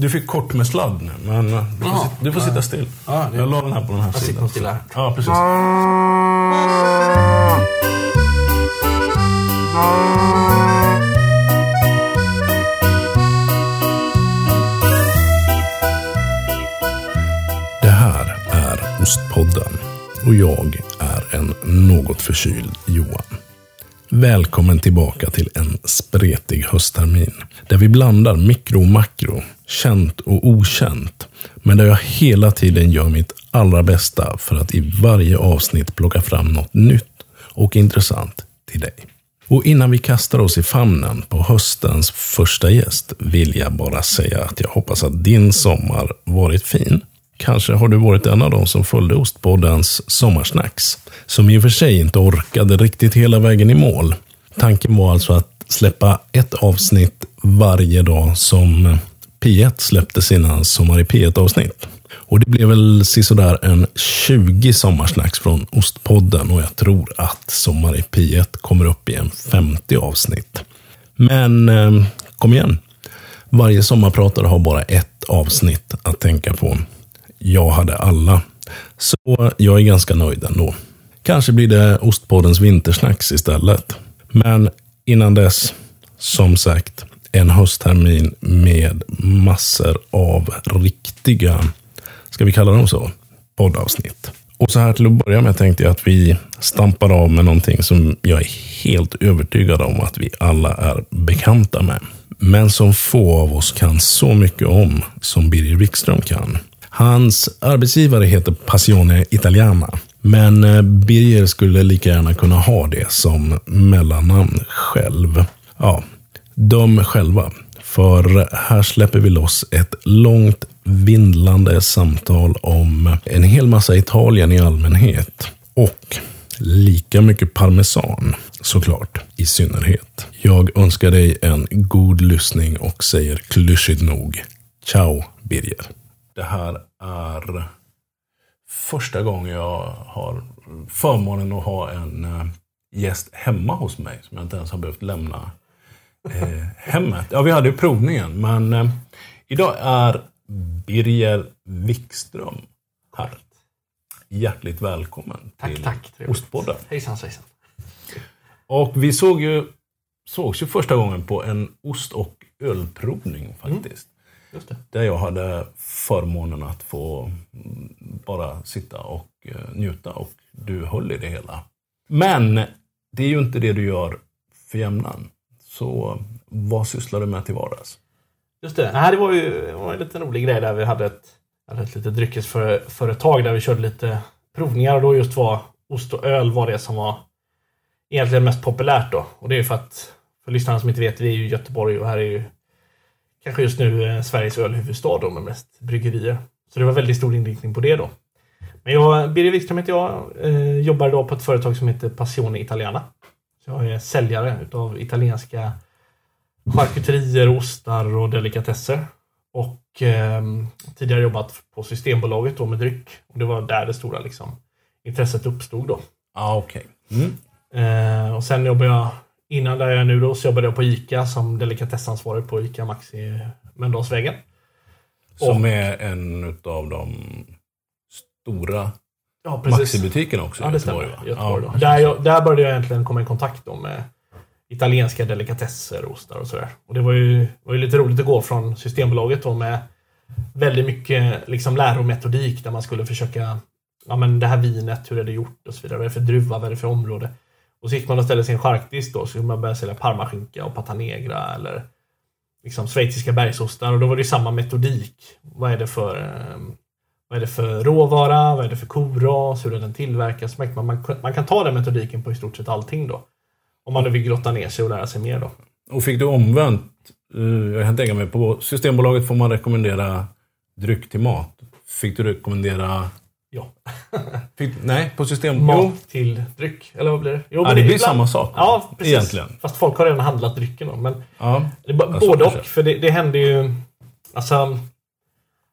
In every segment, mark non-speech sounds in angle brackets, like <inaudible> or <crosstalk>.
Du fick kort med sladd nu, men du får, sit- du får sitta still. Ja, Jag la den här på den här Jag sitter sidan. stilla här. Ja, precis. Det här är Ostpodden och jag är en något förkyld Johan. Välkommen tillbaka till en spretig hösttermin. Där vi blandar mikro och makro, känt och okänt. Men där jag hela tiden gör mitt allra bästa för att i varje avsnitt plocka fram något nytt och intressant till dig. Och innan vi kastar oss i famnen på höstens första gäst vill jag bara säga att jag hoppas att din sommar varit fin. Kanske har du varit en av dem som följde Ostpoddens sommarsnacks. Som i och för sig inte orkade riktigt hela vägen i mål. Tanken var alltså att släppa ett avsnitt varje dag som P1 släppte sina Sommar i P1-avsnitt. Och det blev väl sisådär en 20 sommarsnacks från Ostpodden och jag tror att Sommar i P1 kommer upp i en 50 avsnitt. Men eh, kom igen. Varje sommarpratare har bara ett avsnitt att tänka på. Jag hade alla. Så jag är ganska nöjd ändå. Kanske blir det Ostpoddens vintersnacks istället. Men innan dess, som sagt, en hösttermin med massor av riktiga, ska vi kalla dem så, poddavsnitt. Och så här till att börja med tänkte jag att vi stampar av med någonting som jag är helt övertygad om att vi alla är bekanta med. Men som få av oss kan så mycket om som Birger Wikström kan. Hans arbetsgivare heter Passione Italiana. Men eh, Birger skulle lika gärna kunna ha det som mellannamn själv. Ja, döm själva. För här släpper vi loss ett långt vindlande samtal om en hel massa Italien i allmänhet. Och lika mycket parmesan, såklart, i synnerhet. Jag önskar dig en god lyssning och säger klyschigt nog Ciao, Birger. Det här är första gången jag har förmånen att ha en eh, gäst hemma hos mig som jag inte ens har behövt lämna eh, hemmet. Ja, vi hade ju provningen, men eh, idag är Birger Wikström här. Hjärtligt välkommen Tack, till tack. Trevligt. Ostpodden. Hejsan svejsan. Och vi såg ju, sågs ju första gången på en ost och ölprovning faktiskt. Där jag hade förmånen att få mm, bara sitta och eh, njuta och du höll i det hela. Men det är ju inte det du gör för jämnan. Så vad sysslar du med till vardags? Just det. Det var ju det var en liten rolig grej där vi hade ett, hade ett litet dryckesföretag där vi körde lite provningar och då just var ost och öl var det som var egentligen mest populärt då. Och det är ju för att, för lyssnarna som inte vet, vi är ju i Göteborg och här är ju kanske just nu Sveriges ölhuvudstad då med mest bryggerier. Så det var väldigt stor inriktning på det då. Men jag, Birger Wikström heter jag, eh, jobbar då på ett företag som heter Passione Italiana. Så jag är säljare utav italienska charkuterier, ostar och delikatesser. Och eh, tidigare jobbat på Systembolaget då med dryck. Och det var där det stora liksom, intresset uppstod då. Ah, okej. Mm. Eh, och sen jobbade jag, innan där jag är nu då, så jobbade jag på ICA som delikatessansvarig på ICA Maxi i Mölndalsvägen. Som är en av de stora Ja. Maxi-butikerna också i Ja, det stämmer. Göteborg, va? Göteborg Ja. Där, jag, där började jag egentligen komma i kontakt då med italienska delikatesser, ostar och sådär. Och det var ju, var ju lite roligt att gå från Systembolaget då med väldigt mycket liksom lärometodik där man skulle försöka Ja men det här vinet, hur är det gjort och så vidare. Vad är det för druva, vad är det för område? Och så gick man och ställde sig i en charkdisk då, så kunde man börja sälja parmaskinka och pata negra eller liksom schweiziska bergsostar. Och då var det ju samma metodik. Vad är det för ehm, vad är det för råvara? Vad är det för koras? Hur den tillverkas? Man, man, man kan ta den metodiken på i stort sett allting då. Om man nu vill grotta ner sig och lära sig mer då. Och fick du omvänt, eh, jag kan tänka mig, på Systembolaget får man rekommendera dryck till mat. Fick du rekommendera... Ja. <laughs> Fick, nej, på System... Jo. Mat till dryck. Eller vad blir det? Jo, Ja, men det blir ibland- samma sak. Ja, precis. Egentligen. Fast folk har redan handlat drycken då. Men Ja. det är ba- Ja, så både och. För det, det händer ju... Alltså...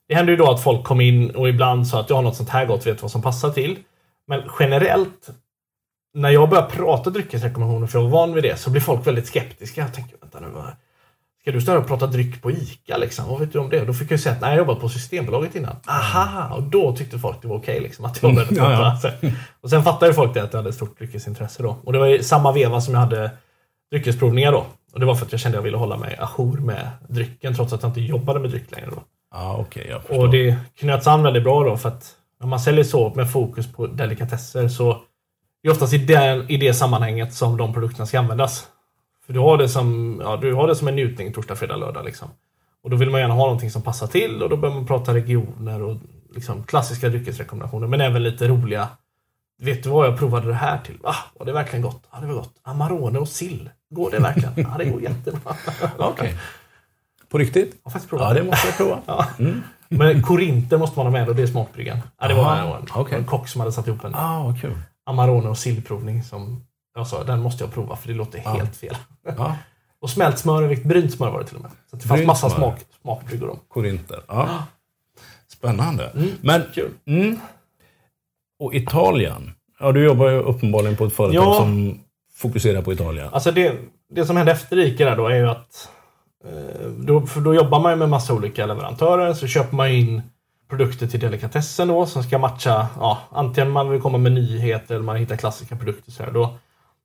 Det händer ju då att folk kom in och ibland sa att jag har något sånt här gott, vet vad som passar till. Men generellt, när jag börjar prata dryckesrekommendationer för jag var van vid det, så blir folk väldigt skeptiska. Jag tänker, vänta nu, vad... Ska du stå och prata dryck på ICA liksom? Vad vet du om det? Då fick jag säga att nej, jag jobbat på Systembolaget innan. Aha! Och då tyckte folk det var okej liksom, att jag började prata. Ja, Så- Och sen fattade folk det att jag hade ett stort dryckesintresse då. Och det var i samma veva som jag hade dryckesprovningar då. Och det var för att jag kände att jag ville hålla mig ajour med drycken trots att jag inte jobbade med dryck längre då. Ja, okej. jag förstår. Och det knöts an väldigt bra då för att när man säljer så med fokus på delikatesser så är det oftast i, den, i det sammanhanget som de produkterna ska användas. För du har det som, ja, du har det som en njutning torsdag, fredag, lördag. Liksom. Och då vill man gärna ha någonting som passar till och då börjar man prata regioner och liksom klassiska dryckesrekommendationer. Men även lite roliga. Vet du vad jag provade det här till? Ah, var det verkligen gott? Ja, det var gott. Amarone och sill. Går det verkligen? Ja, det går jättebra. <laughs> Okej. På riktigt? Jag har faktiskt provat Ja, det måste jag prova. <laughs> Ja. Men korinter måste man ha med och det är smakbryggan. Ja, det var en, okej. en kock som hade satt ihop en Ah, kul. Amarone och sillprovning som jag sa, den måste jag prova för det låter helt fel. Ja, <laughs> Och smält smör, vikt brynt smör var det till och med. Så det fanns massa smak, smakbryggor korinter. Ja. Spännande. Mm. Men, Kul. mm. Och Italien? Ja, du jobbar ju uppenbarligen på ett företag Ja. som fokuserar på Italien. Alltså det, det som hände efter ICA där då är ju att eh, då, för då jobbar man ju med massa olika leverantörer. Så köper man in produkter till delikatessen då som ska matcha, ja, antingen man vill komma med nyheter eller man hittar klassiska produkter. Så här. Då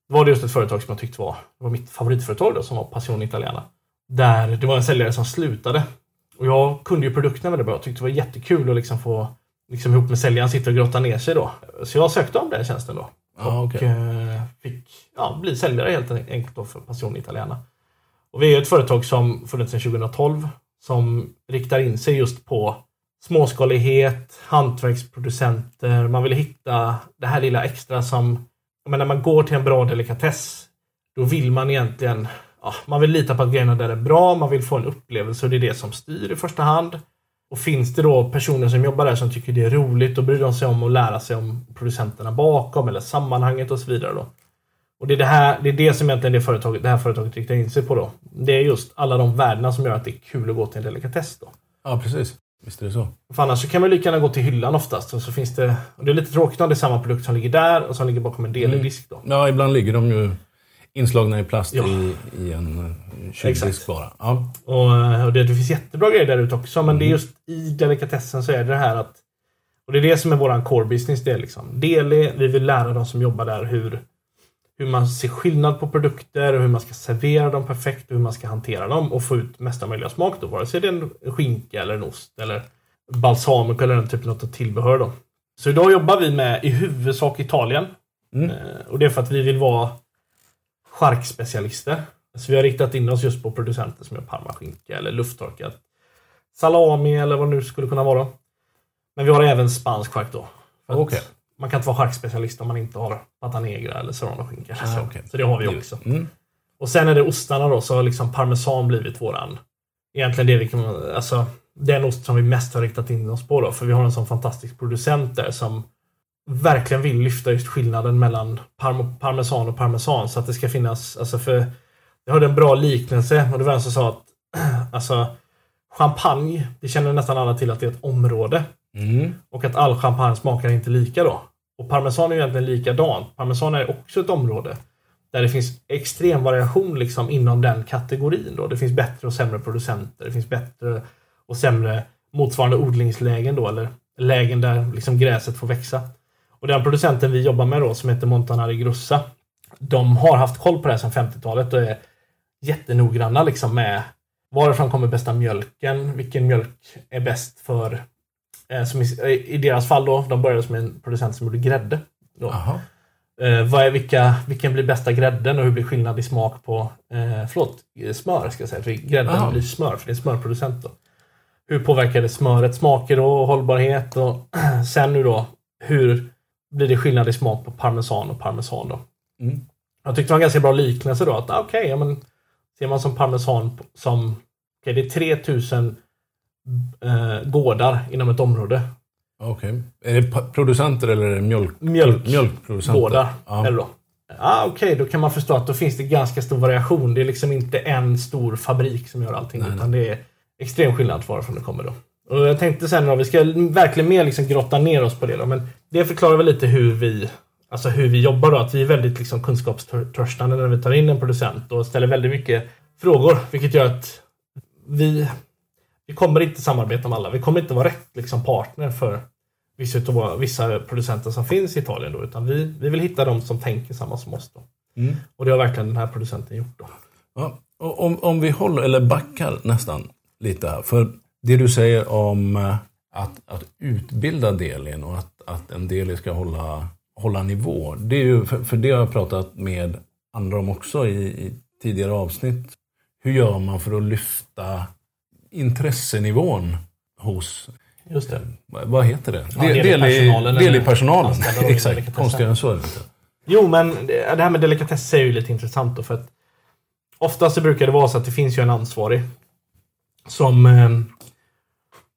var det just ett företag som jag tyckte var, var mitt favoritföretag då, som var Passion Italiana. Där det var en säljare som slutade. Och jag kunde ju produkterna väldigt bra. Jag tyckte det var jättekul att liksom få liksom ihop med säljaren sitta och grotta ner sig då. Så jag sökte om den tjänsten då. Ja, och okej. eh, fick ja, bli säljare helt enkelt då för Passion Italiana. Och vi är ett företag som funnits sedan 2012 som riktar in sig just på småskalighet, hantverksproducenter. Man vill hitta det här lilla extra som, men när man går till en bra delikatess, då vill man egentligen, ja, man vill lita på att grejerna där är bra, man vill få en upplevelse och det är det som styr i första hand. Och finns det då personer som jobbar där som tycker det är roligt och bryr de sig om att lära sig om producenterna bakom eller sammanhanget och så vidare då. Och det är det, här, det är det som egentligen det, företaget, det här företaget riktar in sig på då. Det är just alla de värdena som gör att det är kul att gå till en delikatess då. Ja, precis. Visst är det så. För annars så kan man lika gärna gå till hyllan oftast. Och så finns det, och det är lite tråkigt om det är samma produkt som ligger där och som ligger bakom en deldisk då. Ja, ibland ligger de ju inslagna i plast Ja. i, i en eh, kyldisk bara. Ja. Och, eh, och det, det finns jättebra grejer där ute också. Men det är just i delikatessen så är det det här att och det är det som är våran core business. Det är liksom Deli, vi vill lära de som jobbar där hur, hur man ser skillnad på produkter och hur man ska servera dem perfekt och hur man ska hantera dem och få ut mesta möjliga smak då. Vare sig det är en skinka eller en ost eller balsamico eller den typen av tillbehör då. Så idag jobbar vi med i huvudsak Italien. Mm. Eh, Och det är för att vi vill vara charkspecialister. Så vi har riktat in oss just på producenter som gör parmaskinka eller lufttorkat salami eller vad det nu skulle kunna vara. Men vi har även spansk chark då. Okej. Man kan inte vara charkspecialist om man inte har pata negra eller serranoskinka. Ah, så. okej. så det har vi också. Mm. Och sen är det ostarna då, så har liksom parmesan blivit våran... Egentligen det vi kan... Alltså, den ost som vi mest har riktat in oss på då. För vi har en sån fantastisk producent där som verkligen vill lyfta just skillnaden mellan parm parmesan och parmesan. Så att det ska finnas... Alltså för... Jag hörde en bra liknelse och det var en som sa att <clears throat> alltså, champagne, det känner nästan alla till att det är ett område. Mm. Och att all champagne smakar inte lika då. Och parmesan är ju egentligen likadant. Parmesan är också ett område där det finns extrem variation liksom inom den kategorin. Då. Det finns bättre och sämre producenter. Det finns bättre och sämre motsvarande odlingslägen då, eller lägen där liksom gräset får växa. Och den producenten vi jobbar med då, som heter Montanari Grossa, de har haft koll på det här sedan 50-talet och är jättenoggranna liksom med varifrån kommer bästa mjölken, vilken mjölk är bäst för som i, I deras fall då, de började som en producent som gjorde grädde. Då. Aha. Eh, vad är, vilka, vilken blir bästa grädden och hur blir skillnad i smak på eh, förlåt, eh, smör? Ska jag säga, för grädden Aha. blir smör, för det är en smörproducent. Då. Hur påverkar det smöret smaker och hållbarhet? Och <clears throat> sen nu då, hur blir det skillnad i smak på parmesan och parmesan? Då? Mm. Jag tyckte det var en ganska bra liknelse då. Att ah, okej, ja, men ser man som parmesan som... okej, det är 3000 eh, gårdar inom ett område. Okej. Är det producenter eller är det mjölk, Mjölk. mjölkproducenter? Gårdar. Ja. Eller då. Ah, Okej, då kan man förstå att då finns det ganska stor variation. Det är liksom inte en stor fabrik som gör allting. Nej, utan det är extrem skillnad varifrån det kommer då. Och jag tänkte sen då, vi ska verkligen mer liksom grotta ner oss på det då. Men det förklarar väl lite hur vi, alltså hur vi jobbar då. Att vi är väldigt liksom kunskapstörstande när vi tar in en producent och ställer väldigt mycket frågor. Vilket gör att vi, vi kommer inte samarbeta med alla. Vi kommer inte vara rätt liksom, partner för vissa, utav, vissa producenter som finns i Italien. Då, utan vi, vi vill hitta de som tänker samma som oss. Då. Mm. Och det har verkligen den här producenten gjort. Då. Ja, om, om vi håller, eller backar nästan lite här. För det du säger om eh, att, att utbilda delin och att, att en deli ska hålla, hålla nivå. Det är ju, för, för det har jag pratat med andra om också i, i tidigare avsnitt. Hur gör man för att lyfta intressenivån hos Just det. vad heter det? Ja, eller Deli-personalen. anställda då i Exakt, delikatessen. konstigare än så är det inte. Jo, men det här med delikatess är ju lite intressant då. För att oftast så brukar det vara så att det finns ju en ansvarig som eh,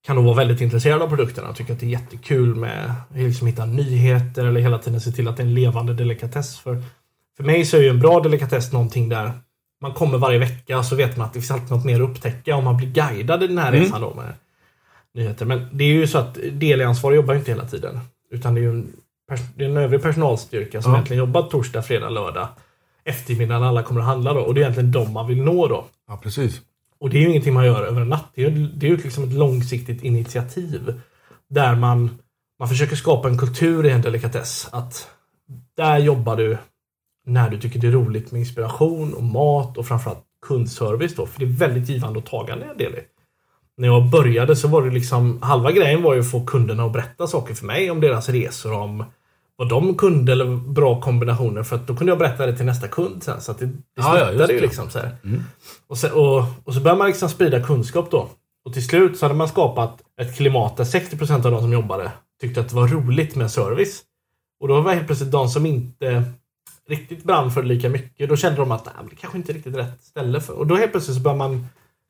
kan då vara väldigt intresserad av produkterna och tycker att det är jättekul med att liksom hitta nyheter eller hela tiden se till att det är en levande delikatess. För, för mig så är ju en bra delikatess någonting där man kommer varje vecka så vet man att det finns alltid något mer att upptäcka och man blir guidad i den här Mm. resan då med nyheter. Men det är ju så att delansvarig jobbar inte hela tiden. Utan det är ju en, det är en övrig personalstyrka som Ja. egentligen jobbar torsdag, fredag, lördag eftermiddag när alla kommer att handla då. Och det är egentligen de man vill nå då. Ja, precis. Och det är ju ingenting man gör över en natt. Det är ju det är ju liksom ett långsiktigt initiativ. Där man, man försöker skapa en kultur i en delikatess. Att där jobbar du när du tycker det är roligt med inspiration och mat och framförallt kundservice då. För det är väldigt givande och tagande en del i. När jag började så var det liksom halva grejen var ju att få kunderna att berätta saker för mig om deras resor, om vad de kunde eller bra kombinationer för att då kunde jag berätta det till nästa kund sen. Så att det, det Ja, ja, ju det. liksom så här. Mm. Och, sen, och, och så började man liksom sprida kunskap då. Och till slut så hade man skapat ett klimat där 60% av de som jobbade tyckte att det var roligt med service. Och då var helt plötsligt de som inte riktigt brann för det lika mycket. Då kände de att Nej, det kanske inte är riktigt rätt ställe. För. Och då helt plötsligt så började man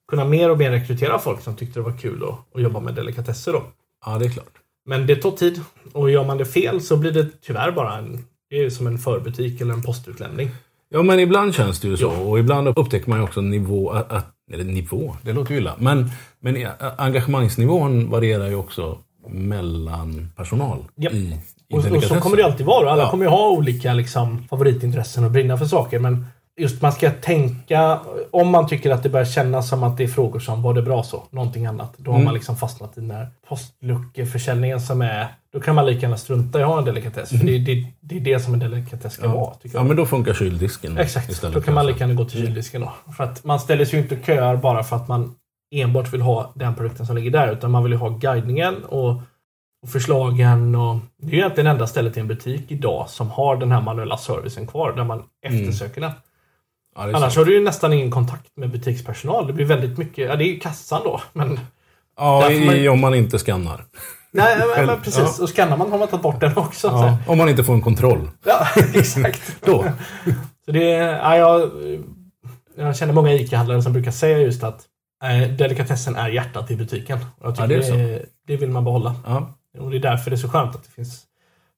kunna mer och mer rekrytera folk som tyckte det var kul att, att jobba med delikatesser. Då. Ja, det är klart. Men det tar tid. Och gör man det fel så blir det tyvärr bara en, det är som en förbutik eller en postutlämning. Ja, men ibland känns det ju så. Ja. Och ibland upptäcker man ju också nivå, att, eller nivå, det låter ju illa. Men, men i- engagemangsnivån varierar ju också mellan personal i, i Och, och så kommer det alltid vara. Alla Ja. kommer ju ha olika liksom, favoritintressen och brinna för saker. Men just man ska tänka, om man tycker att det börjar kännas som att det är frågor som var det bra så, någonting annat. Då har Mm. man liksom fastnat i den här postluckeförsäljningen som är, då kan man lika gärna strunta i att ha en delikatess. För det, det, det är det som en delikatess ska vara. Ja. Tycker ja, jag. men då funkar kyldisken Exakt, istället. då kan man lika gärna gå till kyldiska då. För att man ställer sig ju inte köar bara för att man enbart vill ha den produkten som ligger där. Utan man vill ju ha guidningen och, och förslagen. Och, det är ju egentligen enda stället i en butik idag som har den här manuella servicen kvar. Där man eftersöker den. Ja, Annars sant. har du ju nästan ingen kontakt med butikspersonal. Det blir väldigt mycket, ja det är ju kassan då. Men, Ja, därför man- i, om man inte skannar. nej, men, men precis. Och skannar man har man tagit bort den också. Så. Ja, om man inte får en kontroll. Ja, <laughs> exakt. <laughs> Då. Så det är, ja, jag, jag känner många ICA-handlare som brukar säga just att eh, delikatessen är hjärtat i butiken. Och jag tycker Ja, det är det, det vill man behålla. Ja. Och det är därför det är så skönt att det finns...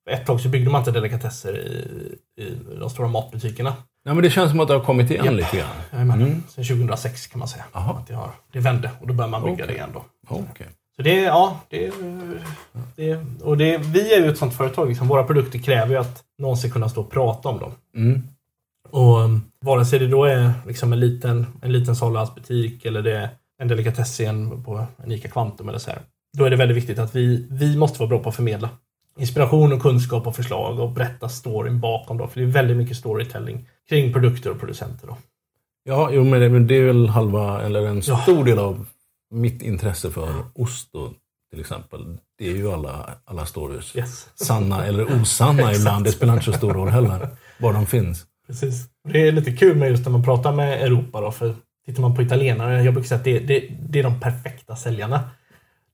Ett tag så byggde man inte delikatesser i, i de stora matbutikerna. Nej, men det känns som att det har kommit igen Japp. lite grann. Mm. Sen 2006 kan man säga. Jaha. Att det, har, det vände och då börjar man bygga Okej. det igen då. Okej. Så det ja, det, det, och det, vi är ju ett sånt företag. Liksom, våra produkter kräver ju att någon ska kunna stå och prata om dem. Mm. Och um, vare sig det då är liksom en liten, en liten saluhalsbutik eller det är en delikatess på en ICA Kvantum eller så här. Då är det väldigt viktigt att vi, vi måste vara bra på att förmedla inspiration och kunskap och förslag och berätta storyn bakom då. För det är väldigt mycket storytelling kring produkter och producenter då. Ja, jo, men det, men det är väl halva, eller en Ja. stor del av mitt intresse för ost då, till exempel. Det är ju alla, alla stories. Yes. Sanna eller osanna <laughs> ibland. Det spelar inte så stor roll heller. Var de finns. Precis. Det är lite kul med just när man pratar med Europa då. För tittar man på italienare, jag brukar säga att det, det, det är de perfekta säljarna.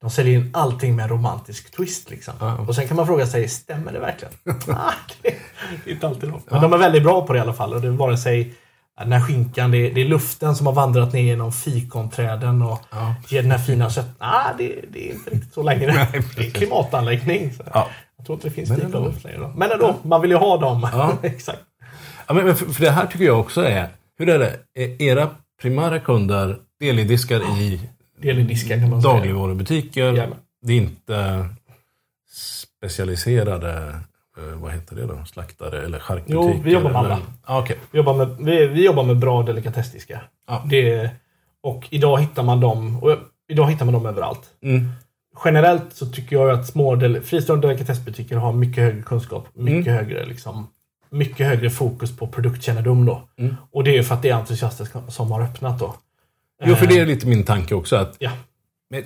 De säljer in allting med en romantisk twist. Liksom. Ja. Och sen kan man fråga sig, stämmer det verkligen? <laughs> ah, det, det är inte alltid så. Men de är väldigt bra på det i alla fall. Och det är vare sig den här skinkan, det är, det är luften som har vandrat ner genom fikonträden och Ja. ger den här fina sött... Ah, det, det är inte riktigt så längre. Nej, <laughs> det är klimatanläggning. Ja. Jag tror inte det finns och luft längre. Men ändå, man vill ju ha dem. Ja. <laughs> Exakt. Ja, men, men för, för det här tycker jag också är... Hur är det? Är era primära kunder delidiskar i Del i disken kan man säga. dagligvarubutiker? Jajamän. Det är inte specialiserade, eh, vad heter det då? Slaktare eller charkbutiker? Jo, vi jobbar med eller- alla. Ja, Okej. Vi jobbar med, vi, vi jobbar med bra delikatessdiskar. Det, Och idag hittar man dem, och idag hittar man dem överallt. Mm. Generellt så tycker jag att små del, fristående delikatessbutiker har mycket högre kunskap. Mycket Mm. högre liksom mycket högre fokus på produktkännedom då. Mm. Och det är för att det är entusiaster som har öppnat då. Jo, för det Eh, är lite min tanke också. Att, Ja. men,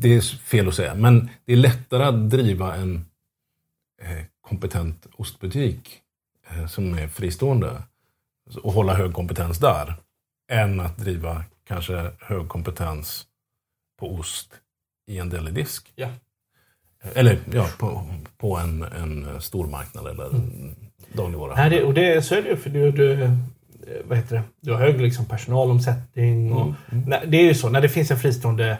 det är fel att säga, men det är lättare att driva en eh, kompetent ostbutik eh, som är fristående och hålla hög kompetens där, än att driva kanske hög kompetens på ost i en delidisk. Ja. Eller ja, på, på en, en stor marknad eller en dagligvara. Nej, det, och det, så är det ju för du, du, eh, vad heter det? du har hög liksom personalomsättning. Och, Mm. Nej, det är ju så, när det finns en fristående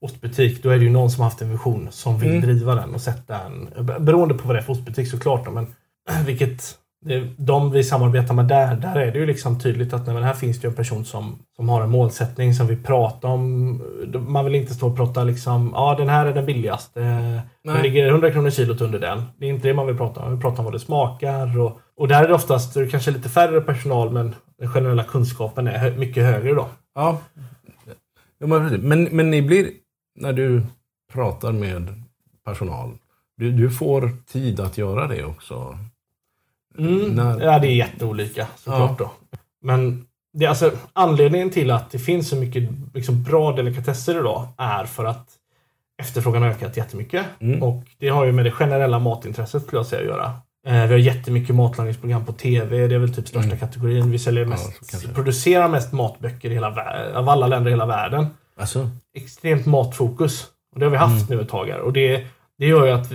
ostbutik då är det ju någon som har haft en vision som vill Mm. driva den och sätta en, beroende på vad det är för ostbutik såklart då, men <clears throat> vilket de vi samarbetar med där, där är det ju liksom tydligt att nej, men här finns det ju en person som, som har en målsättning som vill prata om. Man vill inte stå och prata liksom, ja den här är den billigaste. Den ligger 100 kronor kilot under den. Det är inte det man vill prata om. Man vill prata om vad det smakar. Och, och där är det oftast kanske lite färre personal men den generella kunskapen är mycket högre då. Ja. Ja, men, men, ni blir, när du pratar med personal, du, du får tid att göra det också. Mm. När- Ja, det är jätteolika såklart då. Men det, alltså, anledningen till att det finns så mycket liksom, bra delikatesser idag är för att efterfrågan har ökat jättemycket. Mm. Och det har ju med det generella matintresset skulle jag säga att göra. Eh, vi har jättemycket matlagningsprogram på TV. Det är väl typ största Mm. kategorin. Vi säljer Ja, mest, kanske. producerar mest matböcker i hela, av alla länder i hela världen. Alltså, extremt matfokus. Och det har vi haft Mm. nu ett tag här. Och det, det gör ju att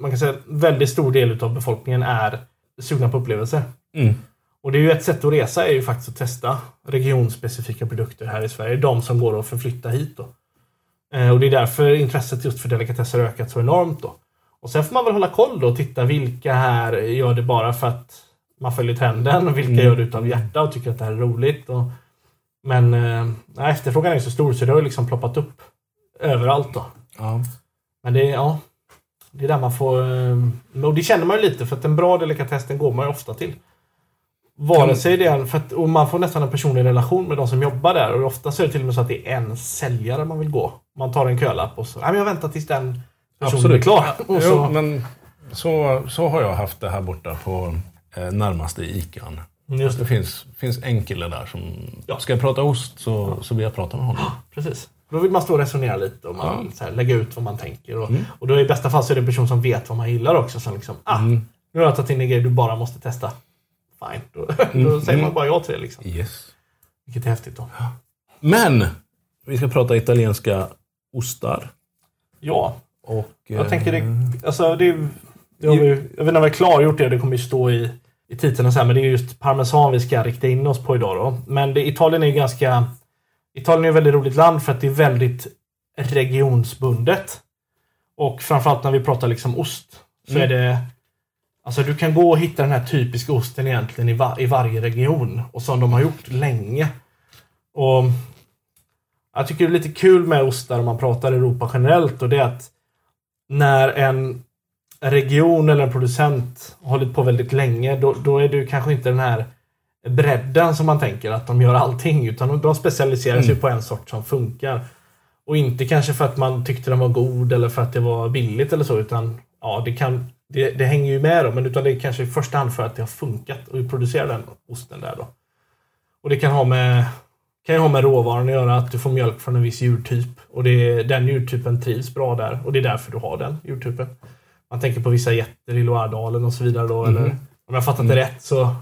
man kan säga att en väldigt stor del av befolkningen är sugna på upplevelser. mm. Och det är ju ett sätt att resa är ju faktiskt att testa regionspecifika produkter här i Sverige. De som går att förflytta hit då. Eh, och det är därför intresset just för delikatesser har ökat så enormt då. Och sen får man väl hålla koll då och titta vilka här gör det bara för att man följer trenden och vilka Mm. gör det utav hjärta och tycker att det här är roligt. Och, men eh, efterfrågan är så stor så det har liksom ploppat upp överallt då. ja. Men det är, ja, det är där man får... eh, Och det känner man ju lite för att en bra delikatess den går man ju ofta till. Vare sig det är, för att, och man får nästan en personlig relation med de som jobbar där och ofta så är det till och med så att det är en säljare man vill gå. Man tar en kölapp och så, nej men jag väntar tills den är klar. Och Jo, så, men så, så har jag haft det här borta på eh, närmaste ICAn. just Det det, finns, finns en kille där som... Ja. Ska jag prata ost så, så vill jag prata med honom. <gasps> precis. Då vill man stå och resonera lite och man, Ja. här, lägga ut vad man tänker. Och, Mm. och då i bästa fall så är det en person som vet vad man gillar också. Som liksom, ah, Mm. nu har jag tagit in en grej du bara måste testa. Fine, då, <laughs> då säger man bara ja till det. Liksom. Yes. Vilket är häftigt då. Men! Vi ska prata italienska ostar. Ja, Och, jag tänker det, eh, alltså det, vi, jag vet inte om vi klargjort det, det kommer ju stå i, i titeln här, men det är just parmesan vi ska rikta in oss på idag då. Men det, Italien är ju ganska, Italien är ett väldigt roligt land för att det är väldigt regionsbundet. Och framförallt när vi pratar liksom ost så Mm. är det Alltså du kan gå och hitta den här typiska osten egentligen i, va, i varje region och som de har gjort länge. Och Jag tycker det är lite kul med ostar om man pratar Europa generellt och det är att när en region eller en producent har hållit på väldigt länge då, då är det kanske inte den här bredden som man tänker att de gör allting utan de, de specialiserar sig Mm. på en sort som funkar. Och inte kanske för att man tyckte den var god eller för att det var billigt eller så utan ja, det kan det, det hänger ju med då, men utan det är kanske i första hand för att det har funkat och producera den osten där då. Och det kan ha med kan ju ha med råvaran att göra, att du får mjölk från en viss djurtyp. Och det, den djurtypen trivs bra där och det är därför du har den djurtypen. Man tänker på vissa getter i Loiredalen och så vidare då. Mhm. Eller, om jag fattat det rätt så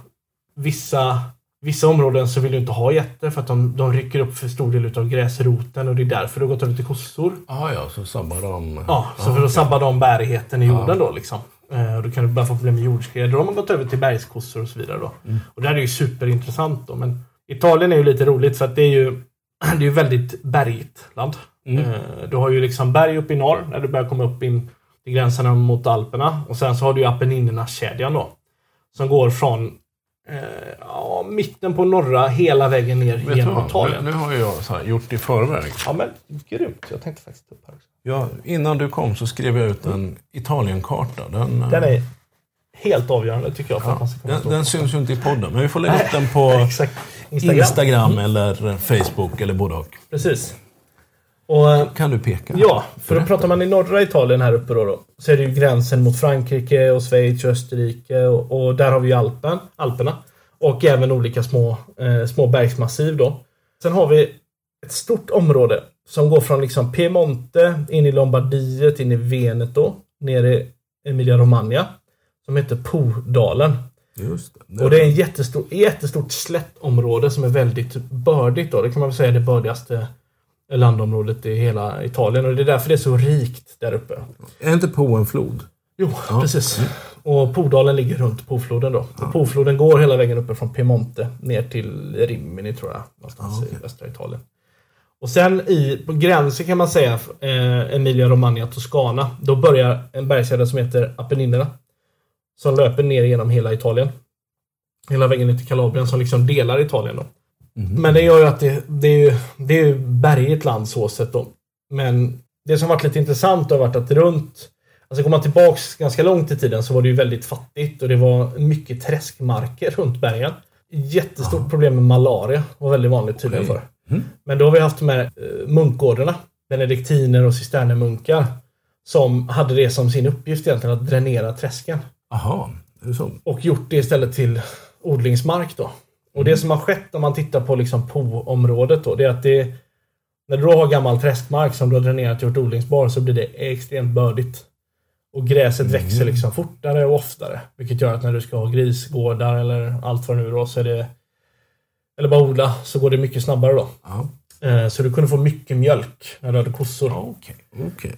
vissa, vissa områden så vill du inte ha getter för att de, de rycker upp för stor del av gräsroten och det är därför du har gått över till kossor. Ah, ja, så sabbar de. Ja, så för okej. att sabba de bärigheten i Ja. jorden då liksom. Eh, och då kan du börja få problem med jordskred. Då har man gått över till bergskossor och så vidare då. Mm. Och det här är ju superintressant då. Men Italien är ju lite roligt för att det är ju <clears throat> det är ju väldigt bergigt land. Mm. Eh, du har ju liksom berg uppe i norr när du börjar komma upp in till gränserna mot Alperna. Och sen så har du ju Apenninerna-kedjan då. Som går från eh, ja, mitten på norra hela vägen ner Vet genom vad? Nu, Italien. nu har jag så gjort i förväg. Ja men grymt. Jag tänkte faktiskt upp här också. Ja, innan du kom så skrev jag ut en Italienkarta. Den, eh, Den är helt avgörande tycker jag för att ja, man ska den, den syns ju inte i podden, men vi får lägga upp den på. <laughs> Instagram. Instagram eller Facebook eller både och. Precis. Och, Kan du peka? ja, för då pratar man i norra Italien här uppe då, då så är det ju gränsen mot Frankrike och Schweiz och Österrike och, och där har vi ju Alpen, Alperna. Och även olika små, eh, små bergsmassiv då. Sen har vi ett stort område som går från liksom Piemonte in i Lombardiet, in i Veneto, ner i Emilia Romagna. Som heter Po-dalen. Just det. Och det är en jättestor, jättestort slättområde som är väldigt bördigt. Då. Det kan man väl säga är det bördigaste landområdet i hela Italien. Och det är därför det är så rikt där uppe. Är inte Po en flod? Jo, precis. Och Podalen ligger runt Pofloden då. Och Pofloden går hela vägen uppe från Piemonte ner till Rimini tror jag. Någonstans Ja, okej. i västra Italien. Och sen i, på gränsen kan man säga eh, Emilia Romagna Toscana. Då börjar en bergskedja som heter Apenninerna. Som löper ner genom hela Italien. Hela vägen ner till Kalabrien som liksom delar Italien då. Men det gör ju att det, det är ju det är ju bergigt land så sett då. Men det som varit lite intressant har varit att runt Alltså går man tillbaks ganska långt i tiden så var det ju väldigt fattigt och det var mycket träskmarker runt bergen. Jättestort problem med malaria. var väldigt vanligt tydligen Okej. förr. Men då har vi haft med eh, munkgårdarna. Benediktiner och cisternermunkar. Som hade det som sin uppgift egentligen att dränera träsken. Aha, är det så? Och gjort det istället till odlingsmark då. Och det som har skett om man tittar på liksom Po-området då, det är att det när du då har gammal träskmark som du har dränerat och gjort odlingsbar så blir det extremt bördigt. Och gräset växer liksom fortare och oftare. Vilket gör att när du ska ha grisgårdar eller allt vad nu då så är det eller bara odla så går det mycket snabbare då. Ja. Eh, Så du kunde få mycket mjölk när du hade kossor. Okej, okej.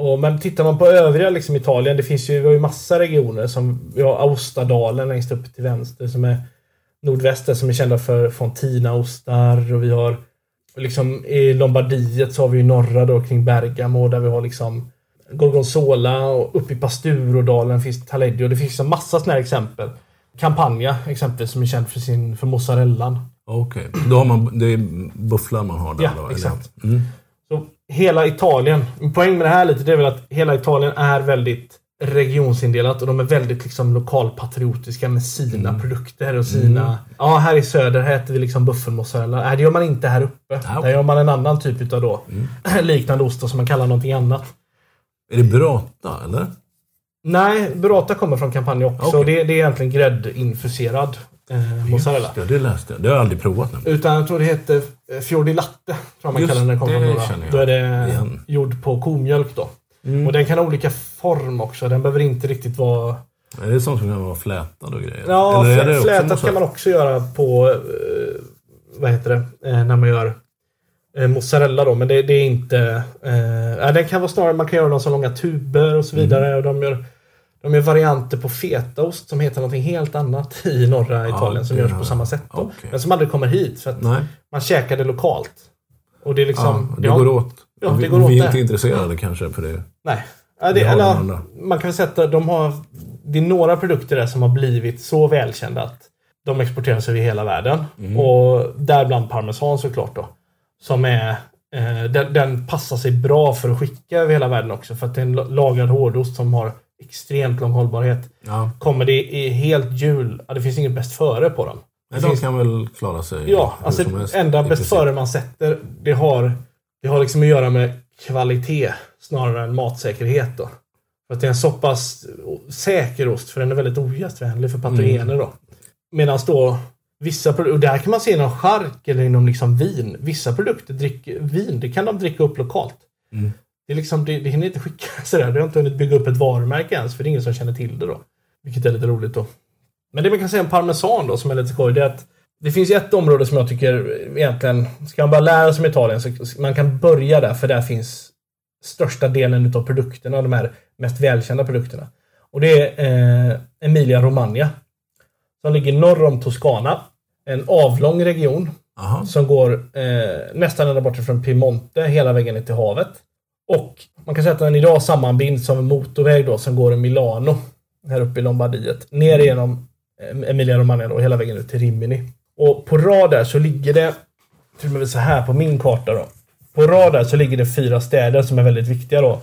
Och, men tittar man på övriga liksom, Italien, det finns ju, vi har ju massa regioner som vi har Aostadalen längst upp till vänster som är nordväster som är kända för Fontinaostar och vi har liksom i Lombardiet så har vi ju norra då kring Bergamo där vi har liksom Gorgonzola och uppe i Pasturodalen finns Taleggio. Det finns en massa sådana här exempel. Campania exempelvis som är känd för sin för mozzarellan. Okej, då har man, det är bufflar man har där Ja, då? exakt. Mm. Hela Italien, en poäng med det här lite, det är väl att hela Italien är väldigt regionsindelat och de är väldigt liksom lokalpatriotiska med sina Mm. produkter och sina... Ja, här i söder här äter vi liksom buffelmozzarella. Nej, det gör man inte här uppe. Ah. Mm. Där gör man en annan typ utav då <clears throat> liknande ost som man kallar någonting annat. Är det burrata, eller? Nej, burrata kommer från Campania också. Och Det, det är egentligen gräddinfuserad eh, mozzarella. Det, det läste jag. Det har jag aldrig provat nämligen. Utan jag tror det heter eh, Fior di latte. Tror jag man Just kallar den kommer det jag Då är det igen. gjord på komjölk då. Mm. Och den kan ha olika form också. Den behöver inte riktigt vara... Är det sånt som kan vara flätad och grejer? Ja, Eller också flätat mozzarella? kan man också göra på... Eh, vad heter det? Eh, när man gör eh, mozzarella då. Men det, det är inte... Eh, den kan vara snarare... Man kan göra dem som långa tuber och så Mm. vidare. Och de gör... De gör varianter på fetaost som heter någonting helt annat i norra Italien som görs på samma sätt. Då. Okej. Men som aldrig kommer hit för att Nej, man käkar det lokalt. Och det är liksom... ja, det ja, går åt. Ja, vi, det går åt vi är inte intresserade kanske för det. Nej. Ja, Vi det, eller, man kan väl sätta de har Det är några produkter där som har blivit så välkända att de exporteras över hela världen. Mm. Och däribland parmesan såklart då. Som är eh, den, den passar sig bra för att skicka över hela världen också. För att det är en la- lagad hårdost som har extremt lång hållbarhet. Ja. Kommer det i helt jul, ja, det finns inget bäst före på dem. Nej, de finns- kan väl klara sig Ja, alltså helst. enda bäst före man sätter, det har, det har liksom att göra med kvalitet snarare än matsäkerhet då. För att det är en så pass säker ost, för den är väldigt ogästvänlig för patogener Mm. då. Medan då vissa produkter, och där kan man se inom chark eller inom liksom vin. Vissa produkter dricker vin, det kan de dricka upp lokalt. Mm. Det, är liksom, det, det hinner inte skicka <laughs> sådär. Det har inte hunnit bygga upp ett varumärke ens, för det är ingen som känner till det då. Vilket är lite roligt då. Men det man kan säga om parmesan då, som är lite skoj, det är att det finns ett område som jag tycker egentligen, ska man bara lära sig om Italien så man kan börja där, för där finns största delen utav produkterna, de här mest välkända produkterna. Och det är eh, Emilia Romagna. Som ligger norr om Toscana. En avlång region Aha. som går eh, nästan ända bort från Piemonte hela vägen ner till havet. Och man kan säga att den idag sammanbinds av en motorväg då som går i Milano. Här uppe i Lombardiet. Ner genom eh, Emilia Romagna och hela vägen ut till Rimini. Och på rad där så ligger det, till och med så här på min karta då. På rad där så ligger det fyra städer som är väldigt viktiga då.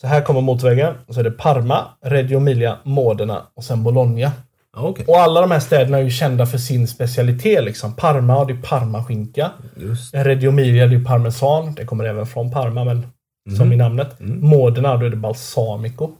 Så här kommer motorvägen. Och så är det Parma, Reggio Emilia, Modena och sen Bologna. Okej. Och alla de här städerna är ju kända för sin specialitet. Liksom. Parma, det är parmaskinka. Reggio Emilia, det är parmesan. Det kommer även från Parma, men som i namnet. Modena, då är det balsamico.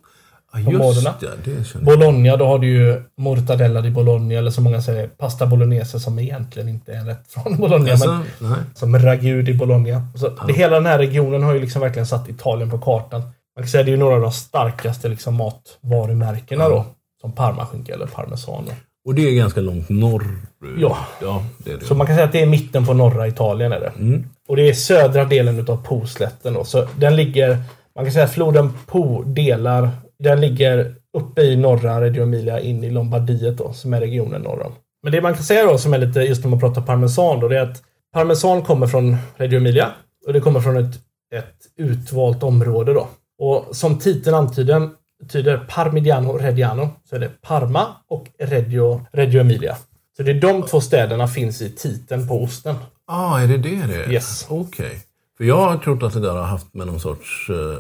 ja, just ja, det jag. Bologna, då har du ju mortadella di Bologna, eller som många säger, pasta bolognese som egentligen inte är rätt från Bologna. Alltså, Men nej. som ragu di Bologna. Så det, hela den här regionen har ju liksom verkligen satt Italien på kartan. Man kan säga att det är ju några av de starkaste liksom matvarumärkena då. Som parmaskinka eller parmesan. Och det är ganska långt norr. Ja. ja det är det. Så man kan säga att det är mitten på norra Italien. Är det. Mm. Och det är södra delen utav Po-slätten. Då. Så den ligger, man kan säga att floden Po delar, den ligger uppe i norra Reggio Emilia in i Lombardiet då, som är regionen norr om. Men det man kan säga då som är lite, just när man pratar parmesan då, det är att parmesan kommer från Reggio Emilia och det kommer från ett, ett utvalt område då. Och som titeln antyder, betyder Parmigiano Reggiano, så är det Parma och Reggio, Reggio Emilia. Så det är de två städerna finns i titeln på osten ah, är det det det är? Yes. Okej. För jag har trott att det där har haft med någon sorts... Uh,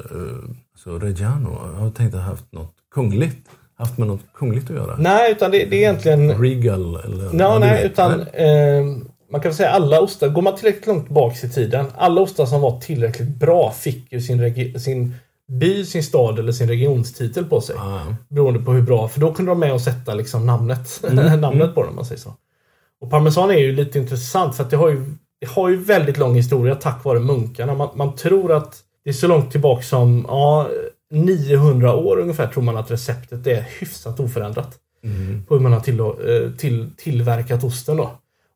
så Reggiano. Jag har tänkt att det haft något kungligt. Haft med något kungligt att göra. Nej, utan det, det är egentligen... Regal eller... No, ja, nej, utan eh, man kan väl säga alla ostar, går man tillräckligt långt tillbaka i tiden, alla ostar som var tillräckligt bra fick ju sin, sin by, sin stad eller sin regionstitel på sig. Ah, Beroende på hur bra, för då kunde de med och sätta liksom namnet, Mm. <laughs> namnet på dem man säger så. Och parmesan är ju lite intressant för att det har ju, det har ju väldigt lång historia tack vare munkarna. Man, man tror att det är så långt tillbaka som ja, 900 år ungefär tror man att receptet är hyfsat oförändrat. mm. På hur man har till, eh, till, tillverkat osten då.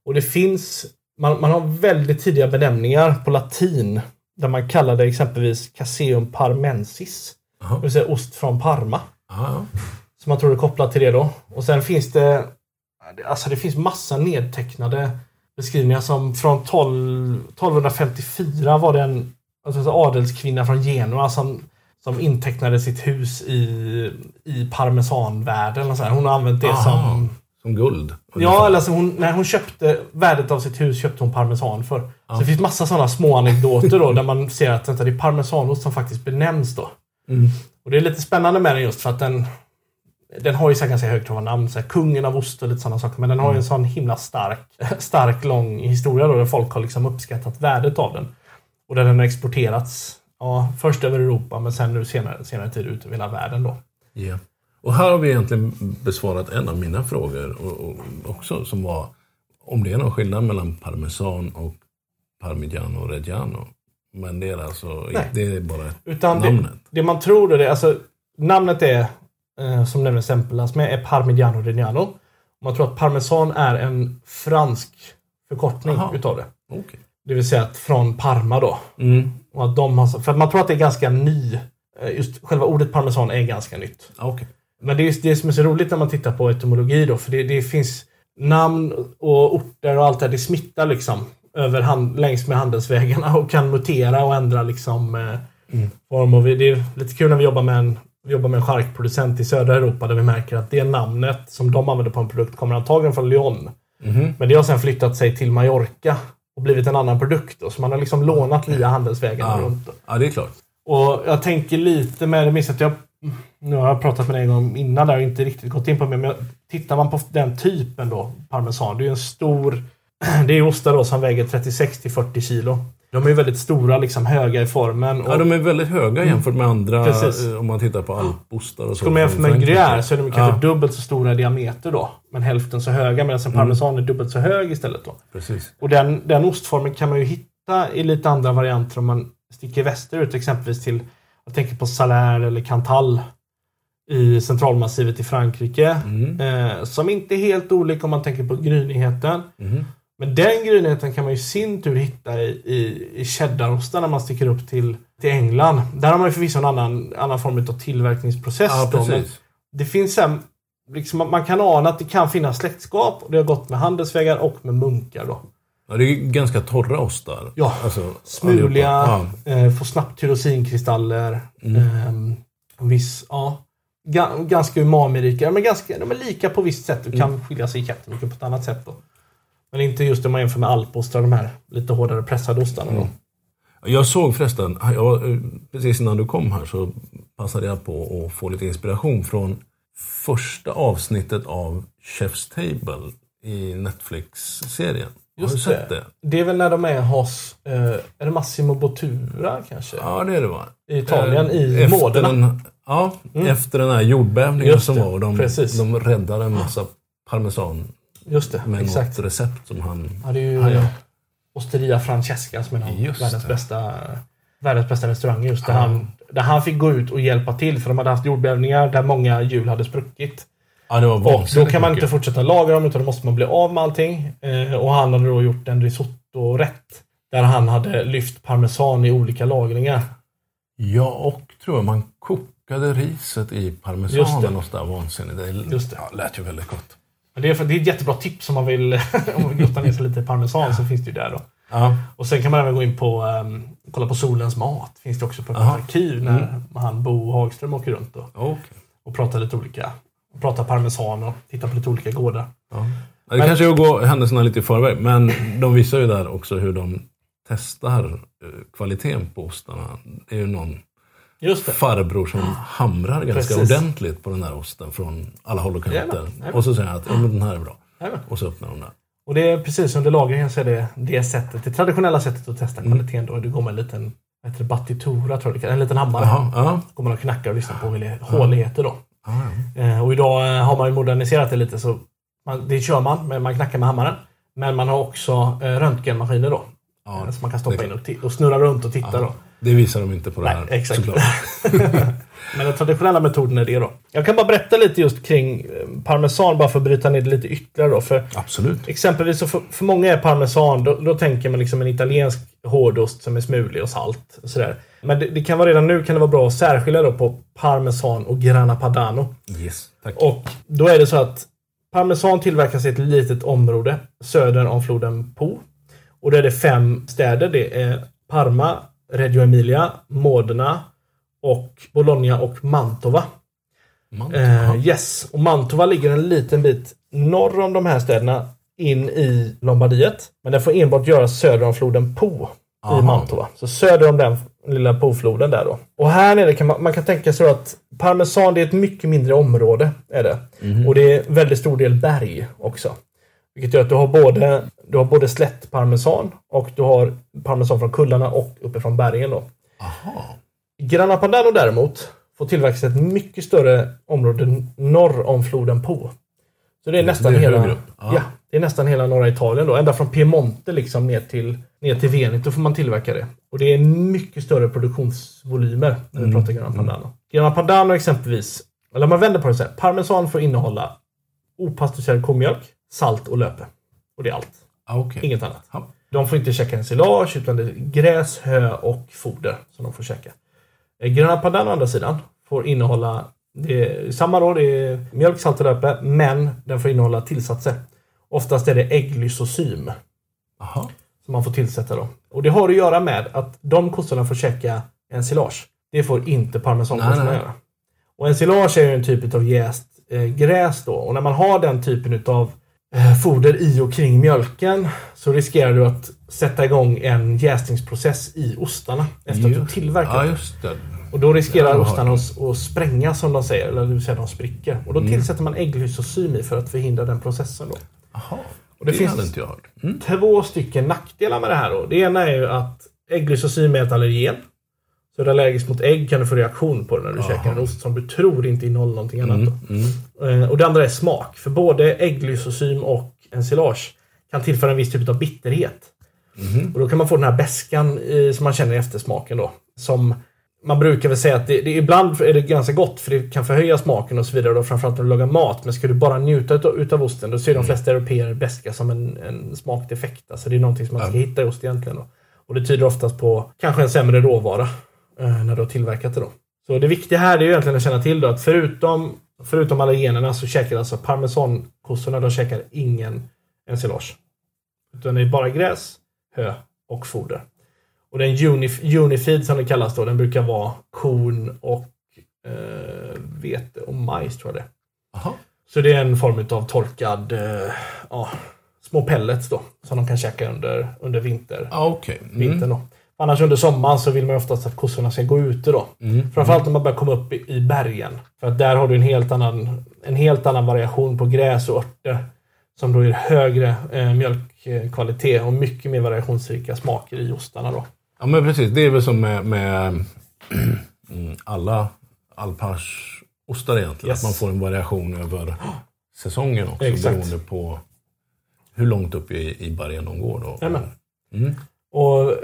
Och det finns, man, man har väldigt tidiga benämningar på latin där man kallar det exempelvis Caseum parmensis. Jaha. Det vill säga ost från Parma. Ah, ja. Så man tror det är kopplat till det då. Och sen finns det Alltså det finns massa nedtecknade beskrivningar som från 12, 1254 var det en alltså, så adelskvinna från Genua som, som intecknade sitt hus i, i parmesanvärlden. och så här. Hon har använt det Aha. som... Som guld. Ja, eller alltså hon, när hon köpte värdet av sitt hus köpte hon parmesan för. Så det finns massa sådana små anekdoter då där man ser att vänta, det är parmesanost som faktiskt benämns då. Mm. Och det är lite spännande med den just för att den den har ju så ganska högtravande namn, så här, kungen av ost och lite sådana saker. Men den har ju en sån himla stark, stark lång historia då, där folk har liksom uppskattat värdet av den. Och där den har exporterats, ja, först över Europa men sen nu senare, senare tid ut över hela världen då. Ja. Och här har vi egentligen besvarat en av mina frågor och, och också som var om det är någon skillnad mellan parmesan och parmigiano reggiano. Men det är alltså Nej. det är bara Utan det, namnet. det man tror det, alltså namnet är, som nämndes stämplas med, är Parmigiano Reggiano. Man tror att parmesan är en fransk förkortning Aha. utav det. Okej. Det vill säga att från Parma då. Mm. Och att de har, för man tror att det är ganska ny. eh, Just själva ordet parmesan är ganska nytt. Okej. Men det är det som är så roligt när man tittar på etymologi då. För det, det finns namn och orter och allt det här. Det smittar liksom över hand, längs med handelsvägarna och kan mutera och ändra liksom eh, form. Och det är lite kul när vi jobbar med en jobbar med en charkproducent i södra Europa där vi märker att det namnet som de använder på en produkt kommer antagligen från Lyon. Mhm. Men det har sen flyttat sig till Mallorca och blivit en annan produkt. Då. Så man har liksom lånat via handelsvägarna Ja. runt. Då. Ja, det är klart. Och jag tänker lite med, minns att jag, nu har jag pratat med dig en gång innan där och inte riktigt gått in på det, men tittar man på den typen då, parmesan, det är ju en stor, <clears throat> det är ostar då som väger 36 till 40 kilo. De är väldigt stora, liksom höga i formen. Och Ja, de är väldigt höga jämfört med andra Precis. eh, om man tittar på alpostar och så. Skulle man jämföra med gruyère så är de kanske Ja, dubbelt så stora i diameter då. Men hälften så höga medan en parmesan är dubbelt så hög istället då. precis. Och den, den ostformen kan man ju hitta i lite andra varianter om man sticker västerut exempelvis till, jag tänker på Salaire eller Cantal i centralmassivet i Frankrike. Mm. Eh, som inte är helt olika om man tänker på grynigheten. Mhm. Men den grynigheten kan man ju i sin tur hitta i, i, i cheddarostar när man sticker upp till, till England. Där har man ju förvisso en annan, annan form av tillverkningsprocess. Ja, då, men det finns sen, liksom, man kan ana att det kan finnas släktskap. Och det har gått med handelsvägar och med munkar. Då. Ja, det är ganska torra ostar. Ja. Alltså, Smuliga, eh, får snabbt tyrosinkristaller. Mm. Eh, viss, ja. Ga- ganska umamirika, men ganska, de är lika på visst sätt och kan Mm. skilja sig jättemycket på ett annat sätt. Då. Men inte just om man jämför med alpostar, de här lite hårdare pressade ostarna. Mm. Jag såg förresten, jag, eh, precis innan du kom här så passade jag på att få lite inspiration från första avsnittet av Chef's Table i Netflix-serien. Har du Just sett det? Det är väl när de är hos, eh, är det Massimo Bottura kanske? Ja, det är det va? I Italien, Eh, i. Den, ja, efter den här jordbävningen Just som det, var. Och de, precis. de räddade en massa parmesan Just det, med exakt. något recept som han... Ja, det är ju Ja, ja. Osteria Francesca som är en av världens det. bästa, världens bästa restauranger. Just där, han, där han fick gå ut och hjälpa till för de hade haft jordbävningar där många hjul hade spruckit. Ja, det var Och då kan man mycket. inte fortsätta lagra dem utan då måste man bli av med allting. Eh, och han hade då gjort en risotto-rätt. Där han hade lyft parmesan i olika lagringar. Ja, och tror jag man kokade riset i parmesanen och sådär vansinnigt. Det, Just det. Ja, lät ju väldigt gott. Men det, är, det är ett jättebra tips om man vill, <laughs> om man vill grotta ner sig lite i parmesan så finns det ju där då. Ja. Och sen kan man även gå in på um, kolla på Solens mat. Finns det också på ett arkiv när han Bo Hagström åker runt och, Okej. och pratar lite olika. Pratar parmesan och tittar på lite olika gårdar. Ja. Det kanske är att gå händelserna lite i förväg, men de visar ju där också hur de testar eh, kvaliteten på ostarna. Det är ju någon. Farbror som hamrar ganska Precis. ordentligt på den där osten från alla håll och kanter. Och så säger han att ja, men den här är bra. Jajamän. Och så öppnar de den. Och det är precis under lagringen så är det det sättet, det traditionella sättet att testa Mm. kvaliteten då. Du går med en liten heter battitura, tror jag. En liten hammare. Jaha, ja. går man och knackar och lyssnar på hål- håligheter då. Ja. Eh, och idag eh, har man ju moderniserat det lite så man, det kör man, men man knackar med hammaren. Men man har också eh, röntgenmaskiner då. Ja, så man kan stoppa in och, och snurra runt och titta då. Det visar de inte på det Nej, här exakt. såklart. <laughs> Men den traditionella metoden är det då. Jag kan bara berätta lite just kring eh, parmesan bara för att bryta ner det lite ytterligare då. För Absolut. exempelvis så för, för många är parmesan, då, då tänker man liksom en italiensk hårdost som är smulig och salt. Och sådär. Men det, det kan vara redan nu kan det vara bra att särskilja då på parmesan och grana padano. Yes, tack. Och då är det så att parmesan tillverkas i ett litet område söder om floden Po. Och då är det fem städer. Det är Parma, Reggio Emilia, Modena och Bologna och Mantova. Man, Eh, yes, och Mantova ligger en liten bit norr om de här städerna in i Lombardiet. Men det får enbart göras söder om floden Po Aha. i Mantova. Så söder om den lilla Po-floden där då. Och här nere kan man, man kan tänka sig att parmesan det är ett mycket mindre område. Är det. Och det är väldigt stor del berg också. Vilket gör att du har både, du har både slätt parmesan och du har parmesan från kullarna och uppifrån bergen. Då. Aha. Grana Padano däremot får tillverkas ett mycket större område norr om floden Po. Så det är nästan det är hela. Ja. ja. det är nästan hela norra Italien då. Ända från Piemonte liksom ner till, ner till Veneto får man tillverka det. Och det är mycket större produktionsvolymer när vi Mm. pratar Grana Padano. Grana Padano exempelvis, eller om man vänder på det så här. Parmesan får innehålla opastöriserad komjölk, salt och löpe. Och det är allt. Ah, Okej. Inget annat. Ja. De får inte käka ensilage utan det är gräs, hö och foder som de får käka. Eh, Gröna Padano å andra sidan får innehålla det är samma då, det är mjölk, salt och löpe, men den får innehålla tillsatser. Oftast är det ägglysosym Aha. som man får tillsätta då. Och det har att göra med att de kossorna får käka ensilage. Det får inte parmesankossorna göra. Och ensilage är ju en typ av jäst eh, gräs då. Och när man har den typen av foder i och kring mjölken så riskerar du att sätta igång en jäsningsprocess i ostarna efter att du Just- tillverkat Ja, just. Och då riskerar ostarna att, att spränga som de säger, eller det vill säga de spricker. Och då Mm. tillsätter man ägglysosym i för att förhindra den processen då. Aha. Och det det finns- inte jag hört. Mm. Två stycken nackdelar med det här då. Det ena är ju att ägglysosym är ett allergen. Så är du allergisk mot ägg kan du få reaktion på det när du Aha. käkar en ost som du tror inte innehåller någonting annat. Mm. Mm. Eh, Och det andra är smak. För både ägglysosym och ensilage kan tillföra en viss typ av bitterhet. Mhm. Och då kan man få den här beskan eh, som man känner i eftersmaken då. Som man brukar väl säga att det, det, ibland är det ganska gott för det kan förhöja smaken och så vidare. Då, framförallt när du lagar mat. Men ska du bara njuta utav, utav osten då ser de flesta europeer beska som en, en smakdefekt. Alltså det är någonting som man ska hitta i ost egentligen. Då. Och det tyder oftast på kanske en sämre råvara när du har tillverkat det då. Så det viktiga här är ju egentligen att känna till då att förutom, förutom allergenerna så käkar alltså parmesankossorna, de käkar ingen ensilage. Utan det är bara gräs, hö och foder. Och den unif unifeed som det kallas då, den brukar vara korn och eh, vete och majs tror jag det. Aha. Så det är en form av torkad, eh, ja, små pellets då. Som de kan käka under, under vinter, Ah, Okej. Mm. vintern då. Annars under sommaren så vill man oftast att kossorna ska gå ute då. Mm. Framförallt när man börjar komma upp i, i bergen. För att där har du en helt annan, en helt annan variation på gräs och örter. Som då ger högre eh, mjölkkvalitet och mycket mer variationsrika smaker i ostarna då. Ja men precis, det är väl som med, med <clears throat> mm, alla alpage-ostar egentligen. Yes. Att man får en variation över säsongen också. Exakt. Beroende på hur långt upp i, i bergen de går. Då. Mm. Och eh,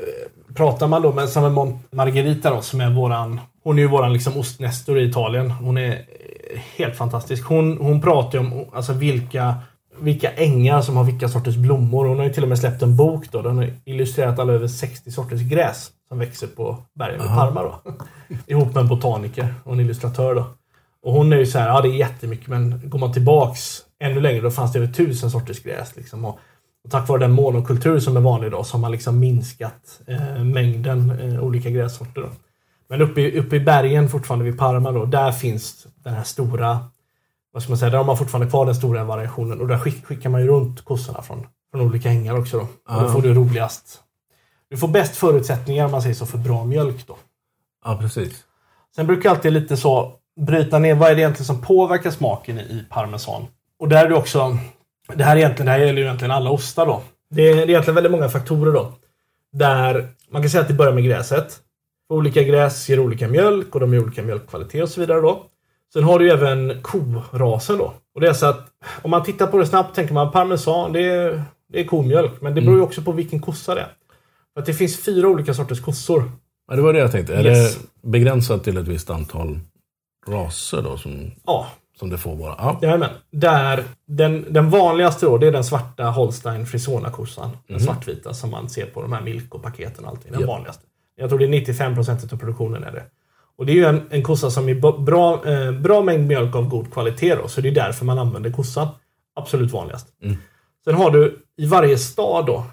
pratar man då med som med Margarita då, som är våran... Hon är ju våran liksom ostnestor i Italien. Hon är eh, helt fantastisk. Hon, hon pratar ju om alltså, vilka, vilka ängar som har vilka sorters blommor. Hon har ju till och med släppt en bok då. Den har illustrerat alla över 60 sorters gräs som växer på bergen vid Parma då. <laughs> Ihop med en botaniker och en illustratör då. Och hon är ju så här, ja det är jättemycket men går man tillbaks ännu längre då fanns det över tusen sorters gräs. Liksom. Och, och tack vare den monokultur som är vanlig idag så har man liksom minskat eh, mängden eh, olika grässorter. Då. Men uppe i, uppe i bergen fortfarande vid Parma då, där finns den här stora, vad ska man säga, där har man fortfarande kvar den stora variationen och där skick, skickar man ju runt kossorna från, från olika ängar också då. Och då får du roligast, du får bäst förutsättningar om man säger så för bra mjölk då. Ja, precis. Sen brukar jag alltid lite så bryta ner vad är det egentligen som påverkar smaken i, i parmesan. Och där är det också, det här, är egentligen, det här gäller ju egentligen alla ostar då. Det är, det är egentligen väldigt många faktorer då. Där man kan säga att det börjar med gräset. Olika gräs ger olika mjölk och de ger olika mjölkkvalitet och så vidare då. Sen har du ju även korasen då. Och det är så att om man tittar på det snabbt tänker man parmesan, det är, det är komjölk. Men det beror ju också på vilken kossa det är. För att det finns fyra olika sorters kossor. Ja, det var det jag tänkte. Är Yes. det begränsat till ett visst antal raser då som, Ja, som det får vara? Ja. Jajamän. Där, den, den vanligaste då, det är den svarta Holstein Frisona-kossan. Den svartvita som man ser på de här Milko-paketen och allting. Den Ja. vanligaste. Jag tror det är 95% av produktionen är det. Och det är ju en, en kossa som är bra, eh, bra mängd mjölk av god kvalitet då, så det är därför man använder kossan. Absolut vanligast. Mm. Sen har du i varje stad då,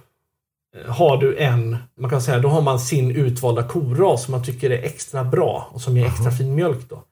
eh, har du en, man kan säga, då har man sin utvalda koras som man tycker är extra bra och som ger extra fin mjölk då.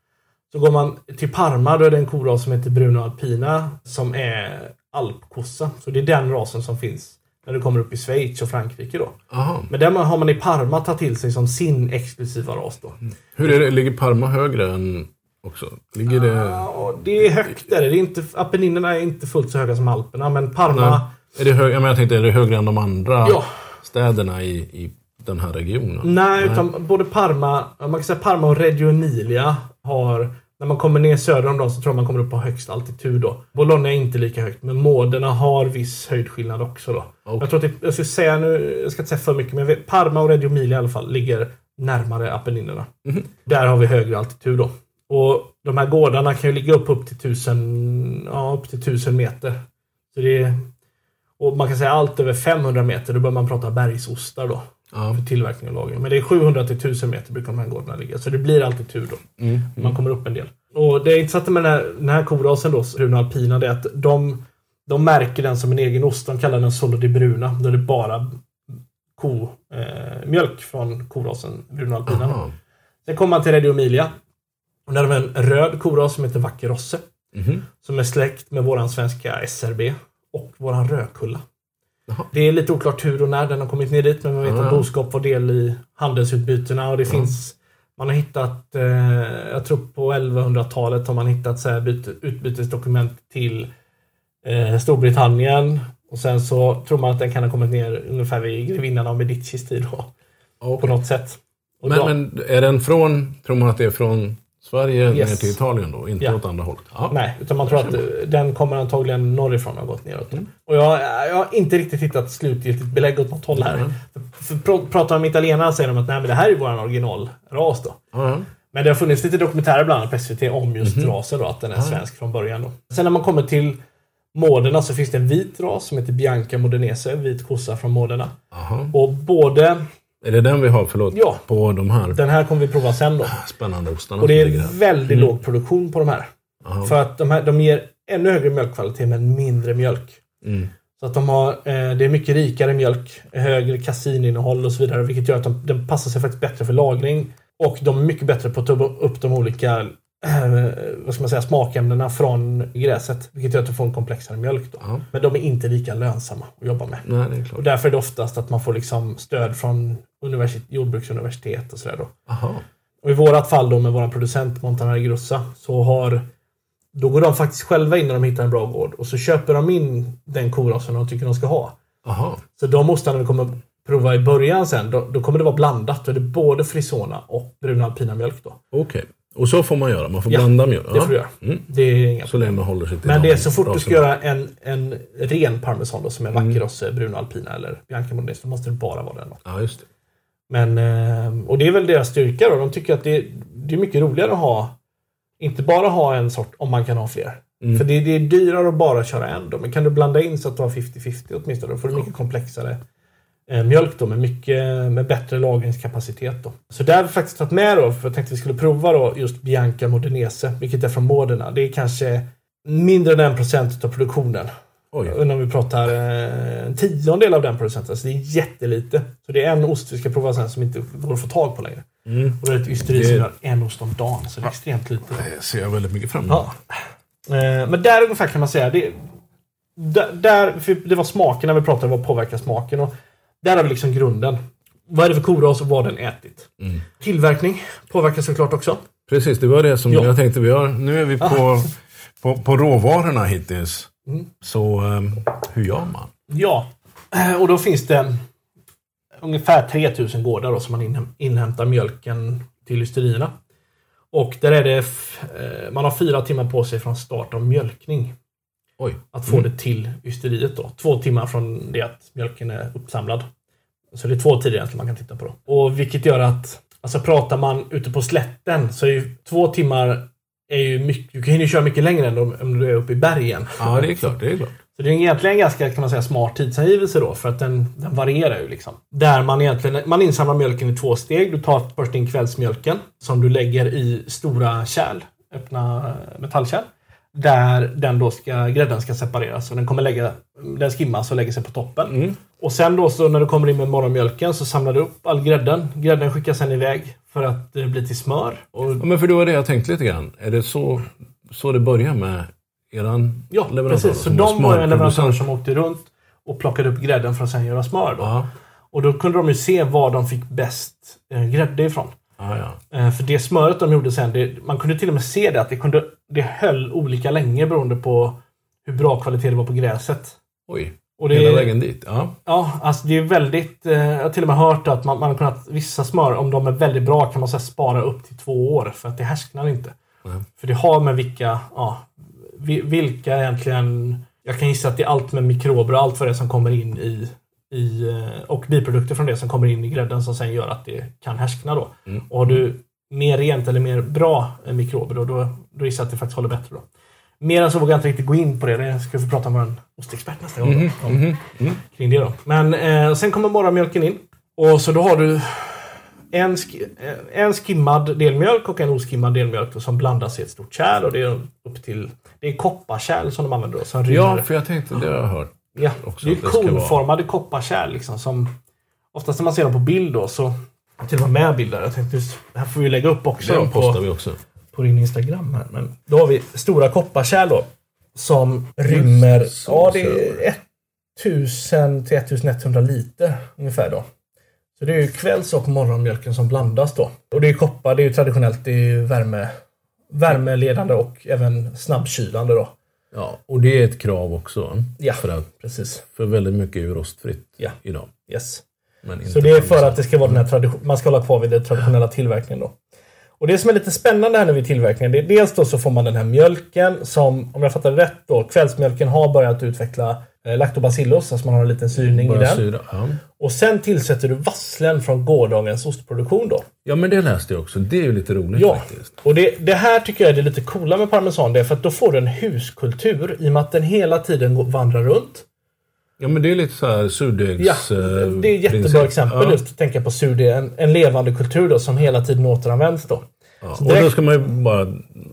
Så går man till Parma, då är det en koras som heter Bruno Alpina som är alpkossa. Så det är den rasen som finns när du kommer upp i Schweiz och Frankrike då. Aha. Men den har man i Parma tagit till sig som sin exklusiva ras då. Hur är det? Ligger Parma högre än också? Ligger det... Ja, det är högt där. Det är inte, Apenninerna är inte fullt så höga som Alperna, men Parma... Nej. Är det hög... ja, men jag tänkte, är det högre än de andra Ja. städerna i, i den här regionen? Nej, utan både Parma, man kan säga Parma och Reggio Emilia har när man kommer ner söder om dem så tror jag man kommer upp på högst altitud då. Bologna är inte lika högt, men Modena har viss höjdskillnad också då. Okej. Jag tror att det, jag ska säga nu, jag ska inte säga för mycket, men vet, Parma och Reggio Emilia i alla fall ligger närmare Apenninerna. Mhm. Där har vi högre altitud då. Och de här gårdarna kan ju ligga upp, upp till tusen, ja, upp till tusen meter. Så det är, och man kan säga allt över 500 meter, då bör man prata bergsostar då Ja. för tillverkning och lagring. Men det är 700 till 1000 meter brukar de här gårdarna ligga. Så det blir alltid tur då. Mm. Man kommer upp en del. Och det intressanta med den här, den här korasen då, Bruno Alpina, det är att de, de märker den som en egen ost. De kallar den Solo di Bruna. Då är det bara ko, eh, mjölk från korasen Bruno Alpina. Aha. Sen kommer man till Reggio Emilia. Och där har vi en röd koras som heter Vacker Rosse. Mhm. Som är släkt med våran svenska SRB och våran Rödkulla. Det är lite oklart hur och när den har kommit ner dit, men man vet att boskap var del i handelsutbytena och det finns man har hittat, eh, jag tror på 1100-talet har man hittat så här byte, utbytesdokument till eh, Storbritannien. Och sen så tror man att den kan ha kommit ner ungefär vid grevinnan av Medicis tid då, på Okej. något sätt. Men, men är den från, tror man att det är från Sverige Yes. ner till Italien då? Inte Ja. åt andra hållet? Ja. Nej, utan man tror att den kommer antagligen norrifrån och gått neråt. Mm. Och jag, jag har inte riktigt hittat slutgiltigt belägg åt något håll här. Mm. För, för, pr- pratar med italienarna säger de att nej, men det här är vår originalras då. Ja. Men det har funnits lite dokumentärer bland annat på SVT om just Mhm. rasen då, att den är svensk från början. Då. Sen när man kommer till Modena så finns det en vit ras som heter Bianca Modenese, en vit kossa från Modena. Aha. Och både, Är det den vi har, förlåt, Ja. på de här den här kommer vi prova sen då. spännande ostarna Och det är väldigt låg produktion på de här. Aha. För att de, här, de ger ännu högre mjölkkvalitet men mindre mjölk. Mm. Så att de har, eh, det är mycket rikare mjölk, högre kasininnehåll och så vidare. Vilket gör att de, den passar sig faktiskt bättre för lagring. Och de är mycket bättre på att ta upp de olika vad ska man säga, smakämnena från gräset. Vilket gör att du får en komplexare mjölk. Då. Ja. Men de är inte lika lönsamma att jobba med. Nej, Och därför är det oftast att man får liksom stöd från universitet, jordbruksuniversitet och sådär då. Aha. Och i vårat fall då med vår producent Montanari Grossa så har då går de faktiskt själva in när de hittar en bra gård och så köper de in den korasen de tycker de ska ha. Aha. Så de ostarna vi kommer prova i början sen, då, då kommer det vara blandat. Då är det både Frisona och bruna alpina mjölk då. Okej. Och så får man göra? Man får Ja, blanda mjölk? Det får du göra. Mm. Det är inga Så länge man håller sig till Men de det är så fort du ska göra en, en ren parmesan då, som är Vackeros mm. Bruno Alpina eller Bianca Modenese, då måste det bara vara den. Då. Ja, just det. Men, eh, och det är väl deras styrka då. De tycker att det, det är mycket roligare att ha, inte bara ha en sort om man kan ha fler. Mm. För det, det är dyrare att bara köra en då. Men kan du blanda in så att du har 50-50 åtminstone, då får du mycket komplexare mjölk då med mycket med bättre lagringskapacitet då. Så där har vi faktiskt tagit med då, för jag tänkte vi skulle prova då just Bianca Modenese, vilket är från Modena. Det är kanske mindre än en procent av produktionen. Oj. Undrar om vi pratar eh, en tiondel av den producenten. Så det är jättelite. Så det är en ost vi ska prova sen som inte går att få tag på längre. Mm. Och det är ett ysteri Det- som gör en ost om dagen. Så det är extremt lite. Det ser jag väldigt mycket fram emot. Ja. Eh, Men där ungefär kan man säga. Det, där, det var smaken när vi pratade om vad påverkar smaken. Och där har vi liksom grunden. Vad är det för koras och vad har den ätit? Mm. Tillverkning påverkar såklart också. Precis, det var det som Ja. jag tänkte. Vi har, nu är vi på, på, på råvarorna hittills. Mm. Så ehm, hur gör man? Ja, eh, och då finns det ungefär 3000 gårdar då som man inhäm- inhämtar mjölken till ysterierna. Och där är det, eh, man har fyra timmar på sig från start av mjölkning. Oj. Att få det till ysteriet då. Två timmar från det att mjölken är uppsamlad. Så det är två tider egentligen man kan titta på då. Och vilket gör att, alltså pratar man ute på slätten så är ju två timmar är ju mycket, du kan ju köra mycket längre än om, du är uppe i bergen. Ja, det är klart. Det är klart. Så det är egentligen en ganska kan man säga, smart tidsangivelse då, för att den, den varierar ju. liksom. Där man egentligen man insamlar mjölken i två steg. Du tar först in kvällsmjölken som du lägger i stora kärl, öppna metallkärl. Där den då ska, grädden ska separeras. Och den kommer lägga, den skimmas och lägger sig på toppen. Mm. Och sen då så när du kommer in med morgonmjölken så samlar du upp all grädden. Grädden skickas sen iväg för att det blir till smör. Och Ja, men för det var det jag tänkte lite grann. Är det så, så det börjar med eran Ja, leverantör? precis. Så de var en leverantör som åkte runt och plockade upp grädden för att sen göra smör. Då. Ja, Och då kunde de ju se var de fick bäst eh, grädde ifrån. ja, ja. Eh, för det smöret de gjorde sen, det, man kunde till och med se det att det, kunde, det höll olika länge beroende på hur bra kvalitet det var på gräset. Oj. Och det, Hela vägen dit? Ja. Ja, alltså det är väldigt... Eh, jag har till och med hört att man, man har kunnat... Vissa smör, om de är väldigt bra, kan man så spara upp till två år för att det härsknar inte. Nej. För det har med vilka... Ja, vi- vilka egentligen... Jag kan gissa att det är allt med mikrober och allt vad det som kommer in i... i eh, och biprodukter från det som kommer in i grädden som sen gör att det kan härskna då. Mm. Och har du mer rent eller mer bra mikrober då, då, då gissar jag att det faktiskt håller bättre då. Mer än så vågar jag inte riktigt gå in på det. Det ska vi få prata med en ostexpert nästa gång. Mhm, om- mhm, mm. kring det då. Men eh, sen kommer morgonmjölken in. Och så då har du en, sk- eh, en skimmad delmjölk och en oskimmad delmjölk då, som blandas i ett stort kärl. Och det är upp till... Det är kopparkärl som de använder då. Som. Ja, för jag tänkte, det har jag hört. ja. också Det är vara. konformade kopparkärl liksom. Som, oftast när man ser dem på bild då så... Till och med med bilder. Jag tänkte, just- här får vi lägga upp också. Den på, postar vi också. på din Instagram här. Men då har vi stora kopparkärl då. Som rymmer, Så ja det är 1000 till 1100 liter ungefär då. Så det är ju kvälls och morgonmjölken som blandas då. Och det är koppar, det är ju traditionellt, det är värme, värmeledande och även snabbkylande då. Ja, och det är ett krav också. Ja. För, att, Precis. för väldigt mycket är ju rostfritt Ja. idag. Yes. Så det är för att det ska vara den här tradition, man ska hålla kvar vid den traditionella tillverkningen då. Och det som är lite spännande här nu vid tillverkningen, det är dels då så får man den här mjölken som, om jag fattar rätt då, kvällsmjölken har börjat utveckla eh, lactobacillus, alltså man har en liten syrning i Bara den. syra. Ja. Och sen tillsätter du vasslen från gårdagens ostproduktion då. ja, men det läste jag också. Det är ju lite roligt Ja, faktiskt. och det, det här tycker jag är det lite coola med parmesan. Det är för att då får du en huskultur i och med att den hela tiden vandrar runt. Ja, men det är lite så här surdegs... Ja, eh, det är ett jättebra princip. exempel Ja. just tänka på surdeg. En, en levande kultur då som hela tiden återanvänds då. Ja. Så Och direkt- då ska man ju bara...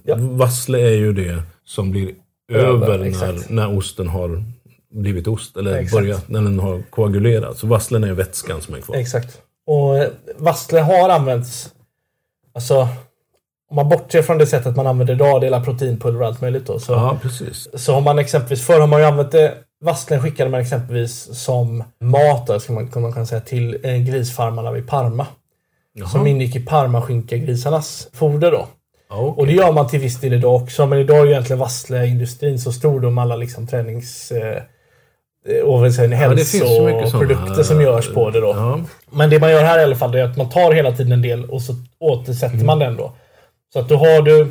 Ja. Vassle är ju det som blir Över, över, när, när osten har blivit ost. Eller Exakt. börjat, när den har koagulerat. Så vasslen är vätskan som är kvar. Exakt. Och eh, vassle har använts... Alltså, om man bortser från det sättet man använder idag, dela proteinpulver och allt möjligt då. Så, Ja, precis. så har man exempelvis, förr har man ju använt det Vasslen skickade man exempelvis som mat, ska man, kan man säga, till eh, grisfarmarna vid Parma. Som ingick i Parmaskinka-grisarnas foder då. Ja, okej. Och det gör man till viss del idag också, men idag är ju egentligen Vassleindustrin så stor med alla liksom tränings... Eh, och väl säga, Ja, hälsoprodukter som görs på det då. Ja. Men det man gör här i alla fall är att man tar hela tiden en del och så återsätter Mm. man den då. Så att då har du...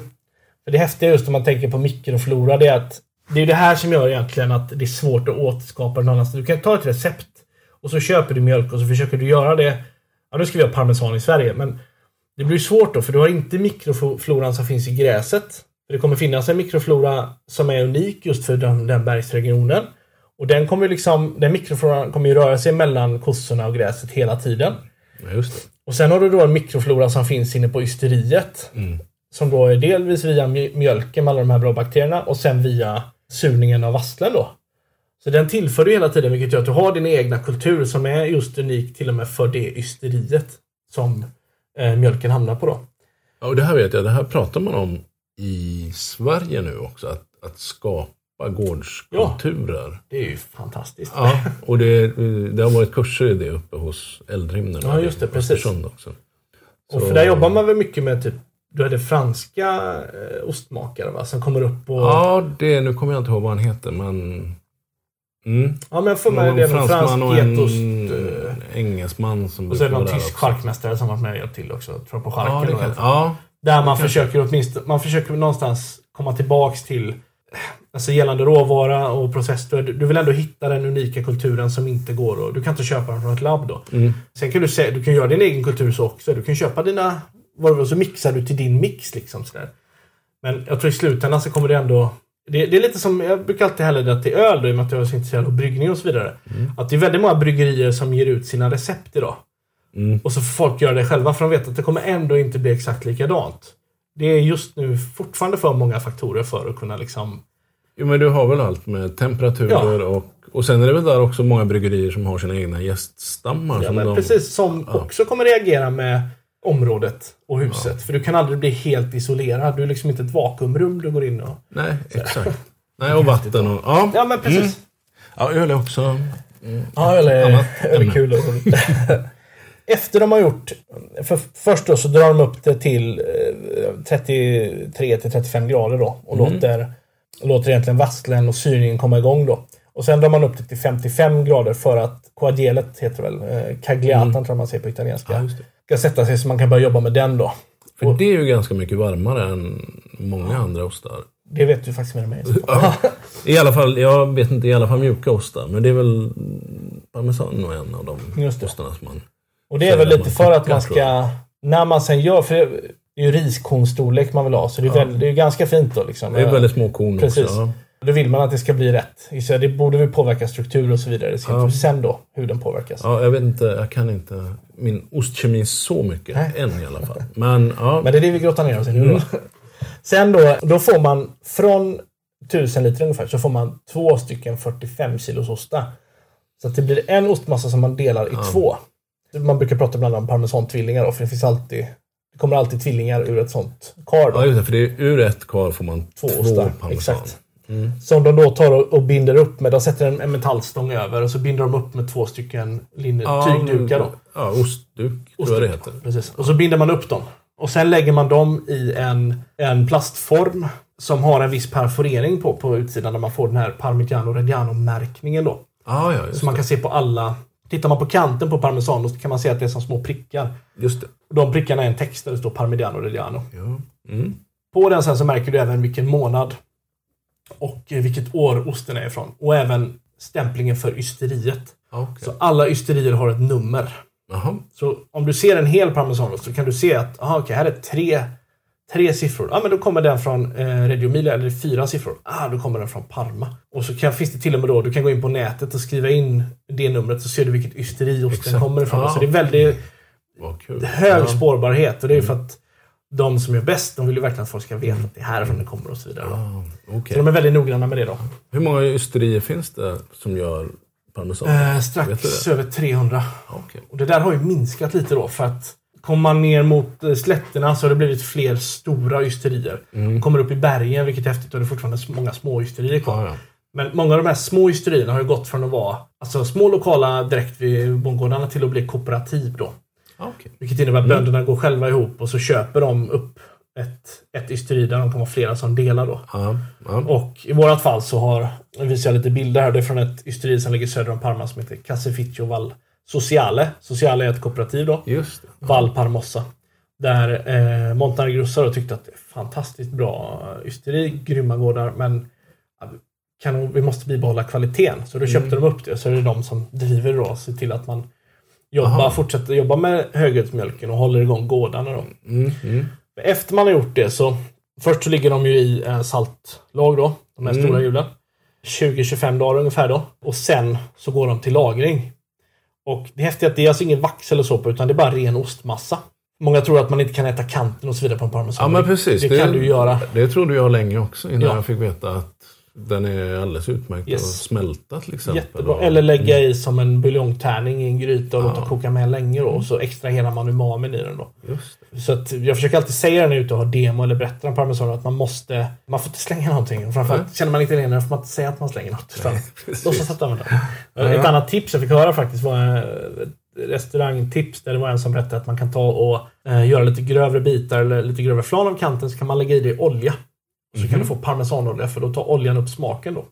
För det häftiga just om man tänker på mikroflora det är att det är det här som gör egentligen att det är svårt att återskapa någon annanstans. Du kan ta ett recept och så köper du mjölk och så försöker du göra det. Ja, nu ska vi ha parmesan i Sverige, men det blir svårt då för du har inte mikrofloran som finns i gräset. Det kommer finnas en mikroflora som är unik just för den, den bergsregionen. Och den kommer liksom, den mikrofloran kommer ju röra sig mellan kossorna och gräset hela tiden. Just det. Och sen har du då en mikroflora som finns inne på ysteriet. Som då är delvis via mj- mjölken med alla de här bra bakterierna och sen via surningen av vasslen då. Så den tillför du hela tiden vilket gör att du har din egna kultur som är just unik till och med för det ysteriet som eh, mjölken hamnar på då. Ja, och det här vet jag, det här pratar man om i Sverige nu också. Att, att skapa gårdskulturer. Det är ju fantastiskt. Ja, och det, det har varit kurser i det uppe hos Eldrimner. Ja, just det, precis. Också. Och Så- för där jobbar man väl mycket med typ du hade franska eh, ostmakare va? Som kommer upp och... Ja, det, nu kommer jag inte ihåg vad han heter, men... Mm. Ja, men jag får med det med fransk och getost. en eh, engelsman som Och så är det någon tysk charkmästare som varit med och hjälpt till också. Tror jag på Ja, charken. alla kan, ja, Där man försöker åtminstone, man försöker någonstans komma tillbaks till Alltså gällande råvara och process. Du, vill ändå hitta den unika kulturen som inte går och Du kan inte köpa den från ett labb då. Mm. Sen kan du, du kan göra din egen kultur så också. Du kan köpa dina... var, Så mixar du till din mix liksom. Sådär. Men jag tror i slutändan så kommer det ändå... Det, det är lite som, jag brukar alltid hälla det till öl då, i och med att jag är så intresserad av bryggning och så vidare. Att det är väldigt många bryggerier som ger ut sina recept idag. Mm. Och så får folk göra det själva för de vet att det kommer ändå inte bli exakt likadant. Det är just nu fortfarande för många faktorer för att kunna liksom... Jo, men du har väl allt med temperaturer och... Och sen är det väl där också många bryggerier som har sina egna gäststammar. Ja, som de, precis, som Ja. också kommer reagera med området och huset. För du kan aldrig bli helt isolerad. Du är liksom inte ett vakuumrum du går in och... Nej, exakt. <laughs> Nej, och vatten och... Ja, Ja, men precis. ja öl är också... Ja, eller, Annat <laughs> eller ämne. kul. <laughs> Efter de har gjort... För först då så drar de upp det till eh, 33 till 35 grader då. Och låter, låter egentligen vasslen och syrningen komma igång då. Och sen drar man upp det till 55 grader för att koagelet heter väl. Eh, cagliatan tror jag man säger på italienska. Ja. Ska sätta sig så man kan börja jobba med den då. För det är ju ganska mycket varmare än många andra ostar. Det vet du faktiskt mer än mig. <laughs> Ja. I alla fall, jag vet inte, i alla fall mjuka ostar. Men det är väl parmesan nog en av de Just det. ostarna som man... Och det är väl lite för att man tror ska... När man sen gör... För det är ju riskornsstorlek man vill ha. Så det är, väl, det är ganska fint då. Liksom. Det är väldigt små korn Precis. också. Ja. Då vill man att det ska bli rätt. Så det borde väl påverka struktur och så vidare. Ja. sen då, hur den påverkas. ja, jag vet inte, jag kan inte min ostkemi så mycket. Nej. Än i alla fall. Men ja. <laughs> Men det är det vi grottar ner oss i nu då. <laughs> Sen då, då får man från 1000 liter ungefär så får man två stycken 45 kilos ostar. Så att det blir en ostmassa som man delar i två. Man brukar prata ibland om parmesantvillingar då, för det finns alltid det kommer alltid tvillingar ur ett sånt kar. Då. Ja, just det, för det är ur ett kar får man Två två, ostar. parmesan. Exakt. Som de då tar och, binder upp med. De sätter en, en metallstång över och så binder de upp med två stycken linne, tygdukar. Då. Ja, ostduk tror jag det heter. Precis. Och så binder man upp dem. Och sen lägger man dem i en, en plastform som har en viss perforering på, på utsidan där man får den här Parmigiano Reggiano-märkningen då. Ja, ja, Så man kan se på alla... Tittar man på kanten på parmesan så kan man se att det är som små prickar. Just det. De prickarna är en text där det står Parmigiano Reggiano. Ja. Mm. På den sen så märker du även vilken månad och eh, vilket år osten är ifrån. Och även stämplingen för ysteriet. Ja, okej. Så alla ysterier har ett nummer. Jaha. Så om du ser en hel parmesanost så kan du se att aha, okej, här är tre, tre siffror. Ja, men då kommer den från eh, Reggio Emilia, eller fyra siffror. Ah, då kommer den från Parma. Och så kan, finns det till och med då, du kan gå in på nätet och skriva in det numret så ser du vilket ysteri osten kommer ifrån. Ja. Så det är väldigt hög spårbarhet och det är för att de som är bäst, de vill ju verkligen att folk ska veta att det är härifrån det kommer och så vidare. Ah, okej. Så de är väldigt noggranna med det då. Hur många ysterier finns det som gör parmesan? Eh, strax över 300. Okej. Och det där har ju minskat lite då för att Kommer man ner mot eh, slätterna så har det blivit fler stora ysterier. Mm. Kommer upp i bergen, vilket är häftigt, och det är fortfarande många små ysterier kvar. Ja, ja. Men många av de här små ysterierna har ju gått från att vara alltså, små lokala direkt vid bondgårdarna till att bli kooperativ då. Okay. Vilket innebär att bönderna går själva ihop och så köper de upp ett, ett ysteri där de kan vara flera som delar då. Ja, ja. Och i vårat fall så har, nu visar jag lite bilder här, det är från ett ysteri som ligger söder om Parma som heter Caseficcio Val Sociale. Sociale är ett kooperativ då. Just det. Val Parmossa. Där eh, då tyckte att det är fantastiskt bra ysteri, grymma gårdar, men kan, vi måste bibehålla kvaliteten. Så då köpte de upp det. Så är det de som driver då, ser till att man jobbar, Aha. fortsätter jobba med höghetsmjölken och håller igång gårdarna då. Mm, mm. Efter man har gjort det så Först så ligger de ju i eh, saltlag då, de här Mm. stora hjulen. 20-25 dagar ungefär då. Och sen så går de till lagring. Och det häftiga är att det är alltså ingen vax eller så på, utan det är bara ren ostmassa. Många tror att man inte kan äta kanten och så vidare på en parmesan. Ja, men precis. Det, kan du göra. Det trodde jag länge också innan Ja. jag fick veta att den är alldeles utmärkt Yes. att smälta till exempel. Jättebra. Eller lägga i som en buljongtärning i en gryta och låta Ja. koka med länge då. Och så extraherar man umamin i den då. Det. Så att jag försöker alltid säga när jag är ute och har demo eller berättar om parmesan att man måste... Man får inte slänga någonting. Framförallt Nej. känner man inte italienare får man inte säga att man slänger något. Utan <laughs> låtsas att använda. Ja. Ett annat tips jag fick höra faktiskt var eh, restaurangtips där det var en som berättade att man kan ta och eh, göra lite grövre bitar eller lite grövre flan av kanten så kan man lägga i det i olja. Så kan du få parmesanolja för då tar oljan upp smaken då.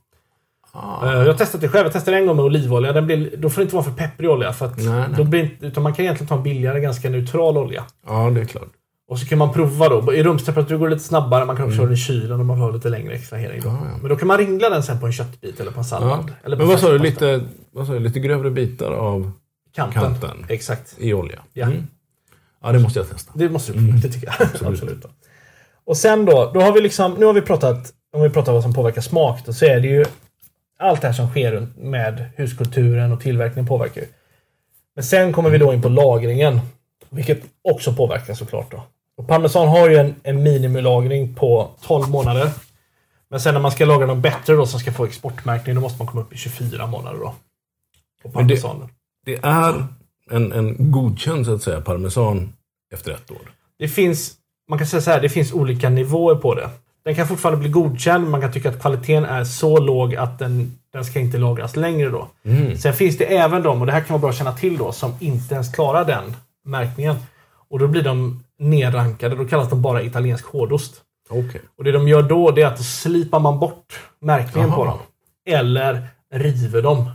Ah. Eh, Jag har testat det själv. Jag testade en gång med olivolja. Den blir, då får det inte vara för pepprig olja. För att Nej, nej. Då blir, utan man kan egentligen ta en billigare, ganska neutral olja. Ja, det är klart. Och så kan man prova då. I rumstemperatur går det lite snabbare. Man kan också ha den i kylen om man ha lite längre extrahering. Då. Ja, ja. Men då kan man ringla den sen på en köttbit eller på en Ja. sallad. Eller på Men vad sa du? Lite, vad sa du? Lite grövre bitar av kanten. kanten Exakt. i olja? Ja. Mm. Ja, det måste jag testa. Det måste du Det tycker jag. <laughs> Absolut. då. Och sen då, då har vi liksom, nu har vi pratat, om vi pratar vad som påverkar smak då, så är det ju allt det här som sker med huskulturen och tillverkningen påverkar ju. Men sen kommer vi då in på lagringen. Vilket också påverkar såklart då. Och parmesan har ju en, en minimilagring på 12 månader. Men sen när man ska lagra dem bättre då som ska få exportmärkning då måste man komma upp i 24 månader då. På Men det- parmesanen. Det är en, en godkänd så att säga parmesan efter ett år. Det finns, man kan säga så här, det finns olika nivåer på det. Den kan fortfarande bli godkänd, man kan tycka att kvaliteten är så låg att den, den ska inte lagras längre då. Mm. Sen finns det även de, och det här kan vara bra att känna till då, som inte ens klarar den märkningen. Och då blir de nerrankade, då kallas de bara italiensk hårdost. Okej. Och det de gör då, det är att då slipar man bort märkningen på Jaha. dem. Eller river dem.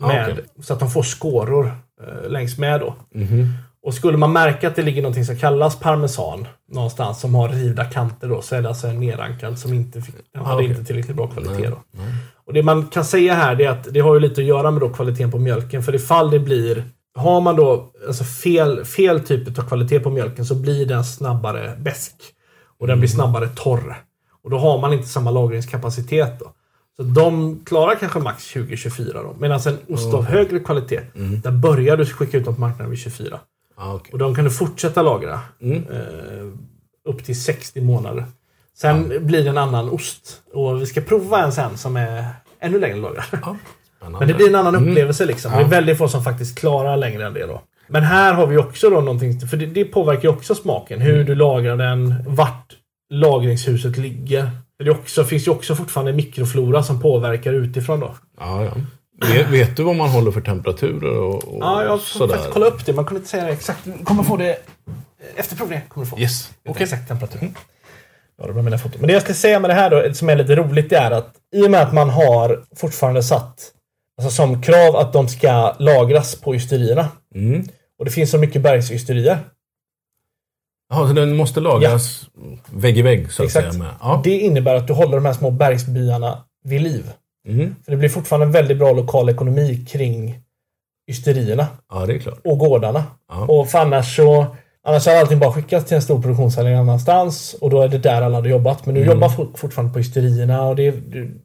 Ah, Med, okej. Så att de får skåror eh, längs med då. Mhm. Och skulle man märka att det ligger någonting som kallas parmesan någonstans som har rivda kanter då så är det alltså en nerrankad som inte fick, Ah, hade okej. inte tillräckligt bra kvalitet Nej, då. nej. Och det man kan säga här är att det har ju lite att göra med då kvaliteten på mjölken. För ifall det blir har man då alltså fel, fel typ av kvalitet på mjölken så blir den snabbare besk. Och den blir snabbare torr. Och då har man inte samma lagringskapacitet då. Så de klarar kanske max 20-24 då. Medan en ost av högre kvalitet, där börjar du skicka ut dem på marknaden vid 24. Ah, okej. Och de kan du fortsätta lagra Mm. eh, upp till 60 månader. Sen blir det en annan ost. Och vi ska prova en sen som är ännu längre lagrad. <laughs> Spännande. Men det blir en annan upplevelse liksom. Mm. Det är väldigt få som faktiskt klarar längre än det då. Men här har vi också då någonting, för det, det påverkar också smaken. Hur Mm. du lagrar den, vart lagringshuset ligger. Det också, finns ju också fortfarande mikroflora som påverkar utifrån då. Ja, ja. Vet, vet du vad man håller för temperaturer och, och Ja, jag får sådär? faktiskt kolla upp det. Man kunde inte säga det exakt. Kommer få det efter provningen. Kommer du få. Yes. Och exakt temperatur. Ja, det var mina foton. Men det jag ska säga med det här då, som är lite roligt, det är att i och med att man har fortfarande satt alltså som krav att de ska lagras på ysterierna. Mm. Och det finns så mycket bergsysterier. Jaha, så den måste lagras vägg i vägg så att Exakt. säga? Med. Ja. Det innebär att du håller de här små bergsbyarna vid liv. Mm. För det blir fortfarande en väldigt bra lokal ekonomi kring ysterierna ja, det är klart. och gårdarna. Ja. Och för annars så Annars har allting bara skickats till en stor produktionshall någon annanstans och då är det där alla hade jobbat. Men nu Mm. jobbar folk fortfarande på ysterierna och det är,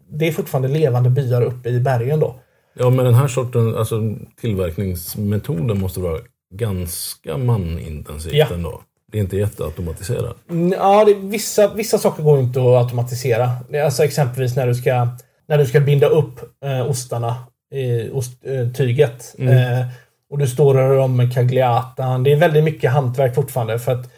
det är fortfarande levande byar uppe i bergen då. Ja, men den här sorten, alltså tillverkningsmetoden måste vara ganska manintensivt Ja. ändå. Det är inte jätteautomatiserat. Ja, det, vissa, vissa saker går inte att automatisera. Alltså exempelvis när du ska, när du ska binda upp eh, ostarna i osttyget. Eh, och du står och rör om med cagliatan. Det är väldigt mycket hantverk fortfarande. för att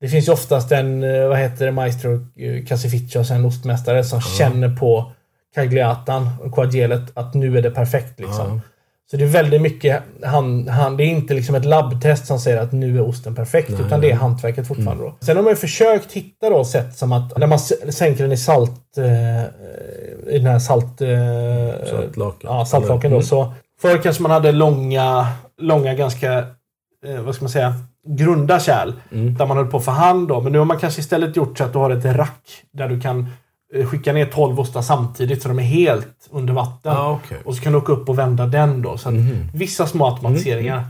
Det finns ju oftast en, eh, vad heter det, maestro eh, Casificcio, alltså en ostmästare som känner på cagliatan och quadgelet att nu är det perfekt. Liksom. Ja. Så det är väldigt mycket, han, han, det är inte liksom ett labbtest som säger att nu är osten perfekt. Nej, utan det är hantverket fortfarande. Då. Sen har man ju försökt hitta då sätt som att när man sänker den i salt... Eh, I den här salt... Eh, Saltlaken. Ja, saltlaken då. Mm. Så förr kanske man hade långa, långa ganska, eh, vad ska man säga, grunda kärl. Mm. Där man höll på för hand då. Men nu har man kanske istället gjort så att du har ett rack där du kan skicka ner 12 ostar samtidigt så de är helt under vatten. Ja, okej. Och så kan du åka upp och vända den då. Så Mhm. Vissa små automatiseringar.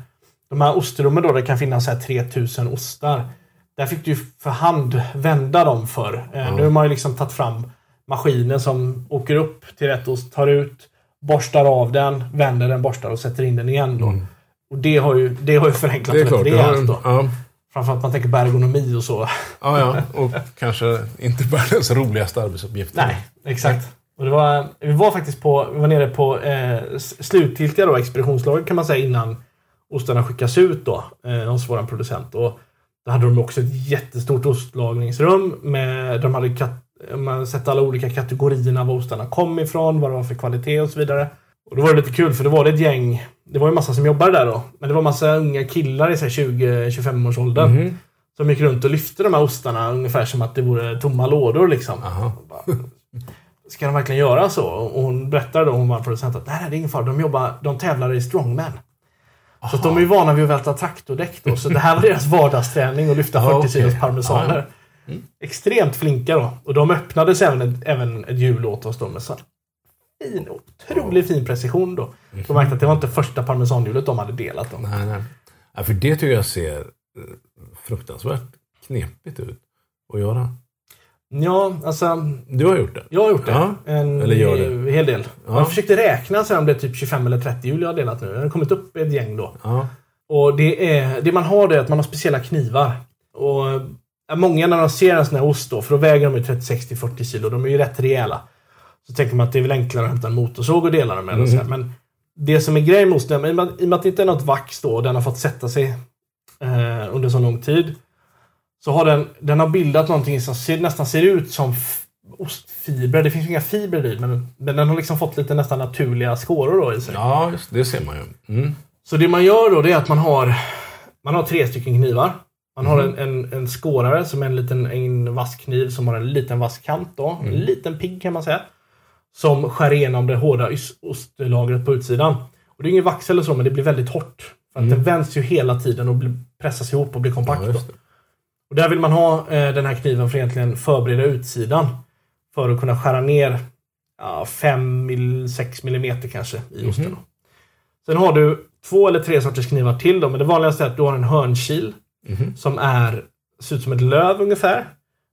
De här ostrummen då, det kan finnas så här 3000 ostar. Där fick du för hand vända dem för. Eh, Nu har man ju liksom tagit fram maskiner som åker upp till rätt ost, tar ut, borstar av den, vänder den, borstar och sätter in den igen då. Och det har ju, det har ju förenklat Mm. Det är klart. det rejält då. Ja, Framförallt man tänker på ergonomi och så. ja, ja. Och kanske inte världens roligaste arbetsuppgift. Nej, exakt. Och det var, vi var faktiskt på, vi var nere på eh, slutgiltiga då, expeditionslaget kan man säga innan ostarna skickas ut då eh, hos våran producent. Och då hade de också ett jättestort ostlagringsrum med, de hade kat, man sett alla olika kategorierna var ostarna kom ifrån, vad det var för kvalitet och så vidare. Och då var det lite kul för det var det ett gäng, det var ju massa som jobbade där då, men det var massa unga killar i så här 20-25 års åldern. Mhm. Som gick runt och lyfte de här ostarna ungefär som att det vore tomma lådor liksom. Aha. Ska de verkligen göra så? Och hon berättade då, hon var producent, att nej, det är ingen fara. De jobbar, de tävlar i strongman. Så att de är ju vana vid att välta traktordäck då. Så det här var deras vardagsträning att lyfta 40 Ja, okej. kilos parmesaner. Ja, Extremt flinka då. Och de öppnades även ett, även ett hjul åt oss då med så fin, otroligt fin precision då. De märkte att det var inte första parmesanhjulet de hade delat då. Nej, nej. Ja, för det tycker jag ser eh, fruktansvärt knepigt ut att göra. Ja, alltså. Du har gjort det? Jag har gjort det. Ja. En Eller gör det. hel del. Ja. Jag försökte räkna så om det är typ 25 eller 30 hjul jag har delat nu. Jag har kommit upp ett gäng då. Ja. Och det, är, det man har det är att man har speciella knivar. Och eh, Många när de ser en sån här ost då, för då väger de ju 30-60-40 kilo. De är ju rätt rejäla. Så tänker man att det är väl enklare att hämta en motorsåg och dela dem med. och så här. Men det som är grejen med osten, i och med att- det inte är något vax då, och den har fått sätta sig eh, under så lång tid. Så har den, den har bildat någonting som ser, nästan ser ut som ostfibrer. Det finns inga fibrer i, men, men den har liksom fått lite nästan naturliga skåror då i sig. ja, just, det ser man ju. Mm. Så det man gör då det är att man har, man har tre stycken knivar. Man har en, en, en skårare som är en liten en vass kniv som har en liten vass kant. Då. En liten pigg kan man säga. Som skär igenom det hårda ostlagret på utsidan. Och det är ingen vax eller så, men det blir väldigt hårt. För att den vänds ju hela tiden och pressas ihop och blir kompakt. Ja. Och där vill man ha eh, den här kniven för att egentligen förbereda utsidan. För att kunna skära ner ja, 5-6 millimeter kanske i osten. då. Sen har du två eller tre sorters knivar till. Då, men det vanligaste är att du har en hörnkil. Mhm. Som är, ser ut som ett löv ungefär.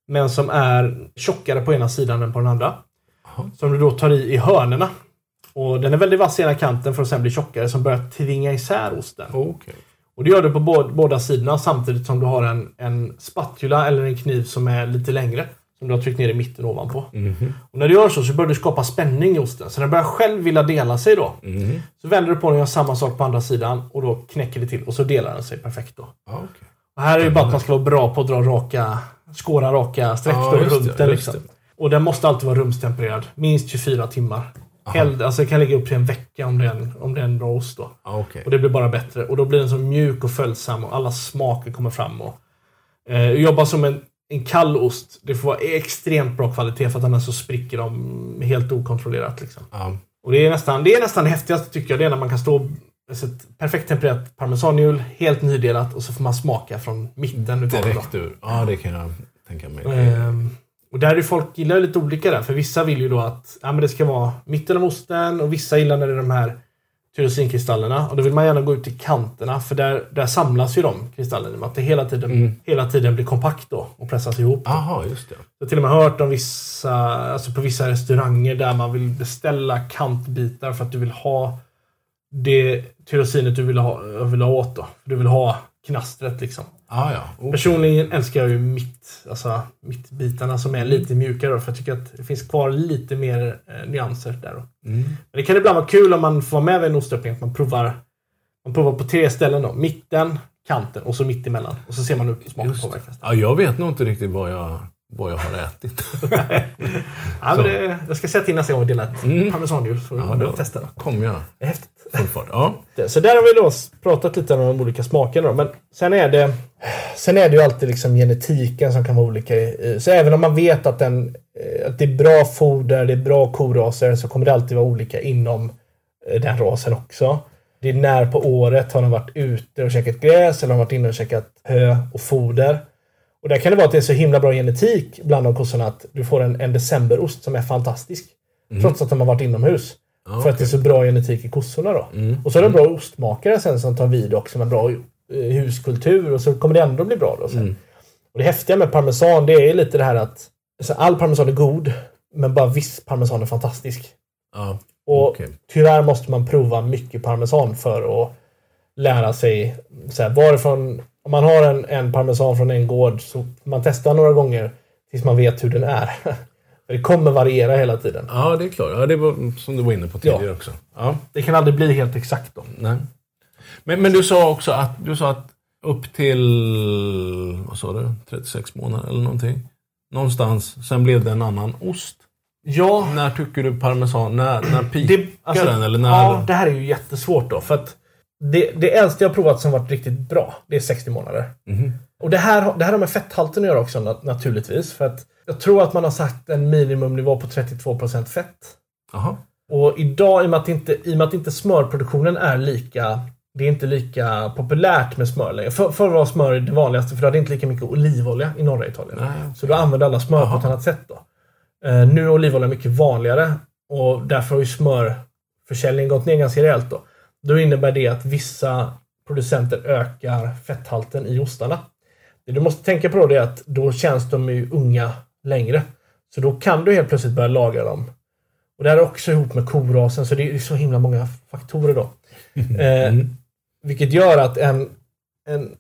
Men som är tjockare på ena sidan än på den andra. Som du då tar i i hörnerna. Och den är väldigt vass i ena kanten för att sen bli tjockare som börjar tvinga isär osten. Okej. Och det gör du på båda, båda sidorna samtidigt som du har en, en spatula eller en kniv som är lite längre. Som du har tryckt ner i mitten ovanpå. Mhm. Och när du gör så så börjar du skapa spänning i osten. Så den börjar själv vilja dela sig då. Mhm. Så vänder du på den och gör samma sak på andra sidan och då knäcker det till och så delar den sig perfekt då. Ja, okej. Och här är det bara att man ska vara bra på att dra raka, skåra raka streck just runt det, den. Liksom. Och den måste alltid vara rumstempererad. Minst 24 timmar. Hell, alltså det kan ligga upp till en vecka om det är en, om det är en bra ost då. Ja, okej. Och det blir bara bättre. Och då blir den så mjuk och följsam och alla smaker kommer fram. Och, eh, jobba som en, en kall ost. Det får vara extremt bra kvalitet för att annars så spricker de helt okontrollerat. Liksom. Ja. Och det är nästan det är nästan det häftigaste tycker jag. Det är när man kan stå alltså ett perfekt tempererat parmesanhjul, helt nydelat och så får man smaka från mitten. Direkt ur. Ja, det kan jag tänka mig. Ehm, och där är folk gillar lite olika där. För vissa vill ju då att ja, men det ska vara mitten av osten och vissa gillar när det är de här tyrosinkristallerna. Och då vill man gärna gå ut till kanterna för där, där samlas ju de kristallerna. med Att det hela tiden, Mm. hela tiden blir kompakt då och pressas ihop. Jaha, just det. Jag har till och med hört om vissa, alltså på vissa restauranger där man vill beställa kantbitar för att du vill ha det tyrosinet du vill ha, vill ha åt då. Du vill ha knastret liksom. Ah, ja. Oh. Personligen älskar jag ju mitt, alltså mittbitarna som är lite mjukare då, för jag tycker att det finns kvar lite mer eh, nyanser där. Mm. Men det kan ibland vara kul om man får vara med vid en ostöppning att man provar, man provar på tre ställen då. Mitten, kanten och så mitt emellan. Och så ser man hur smaken påverkas. Ja, jag vet nog inte riktigt vad jag vad jag har ätit. <laughs> Ja, men det, jag ska säga till nästa gång vi delar ett Mm. parmesanhjul så Ja, då testa kommer jag. Det är häftigt. Ja. Så där har vi då pratat lite om de olika smakerna. Då. Men sen är det Sen är det ju alltid liksom genetiken som kan vara olika. Så även om man vet att, den, eh, att det är bra foder, det är bra koraser, så kommer det alltid vara olika inom eh, den rasen också. Det är när på året har de varit ute och käkat gräs eller har de varit inne och käkat hö och foder. Och där kan det vara att det är så himla bra genetik bland de kossorna att du får en, en decemberost som är fantastisk. Trots att de har varit inomhus. Ja, För att det är så bra genetik i kossorna då. Och så är det bra ostmakare sen som tar vid också med bra eh, huskultur och så kommer det ändå bli bra då sen. Och det häftiga med parmesan det är lite det här att alltså, all parmesan är god men bara viss parmesan är fantastisk. Ja. Och Okej. tyvärr måste man prova mycket parmesan för att lära sig så här, varifrån om man har en, en parmesan från en gård så man testar några gånger tills man vet hur den är. För <laughs> det kommer variera hela tiden. ja, det är klart. Ja, det var som du var inne på tidigare också. Ja. Det kan aldrig bli helt exakt då. Nej. Men, men du sa också att, du sa att upp till, vad sa du, 36 månader eller någonting. Någonstans, sen blev det en annan ost. Ja, När tycker du parmesan, när, när pikar det, alltså, den? Eller när, ja, det här är ju jättesvårt då. För att det, det äldsta jag provat som varit riktigt bra, det är 60 månader. Mhm. Och det här, det här har med fetthalten att göra också nat- naturligtvis. För att jag tror att man har sagt en minimumnivå på 32% fett. Jaha. Och idag, i och med att inte, i att inte smörproduktionen är lika det är inte lika populärt med smör längre. För, förr var smör det vanligaste för du hade inte lika mycket olivolja i norra Italien. Nej, Så då använde alla smör på Jaha. ett annat sätt. Då. Eh, nu är olivolja mycket vanligare och därför har ju smörförsäljningen gått ner ganska rejält. Då. Då innebär det att vissa producenter ökar fetthalten i ostarna. Det du måste tänka på då är att då känns de ju unga längre. Så då kan du helt plötsligt börja lagra dem. Och det här är också ihop med korasen, så det är så himla många faktorer då. <laughs> Eh, vilket gör att en, en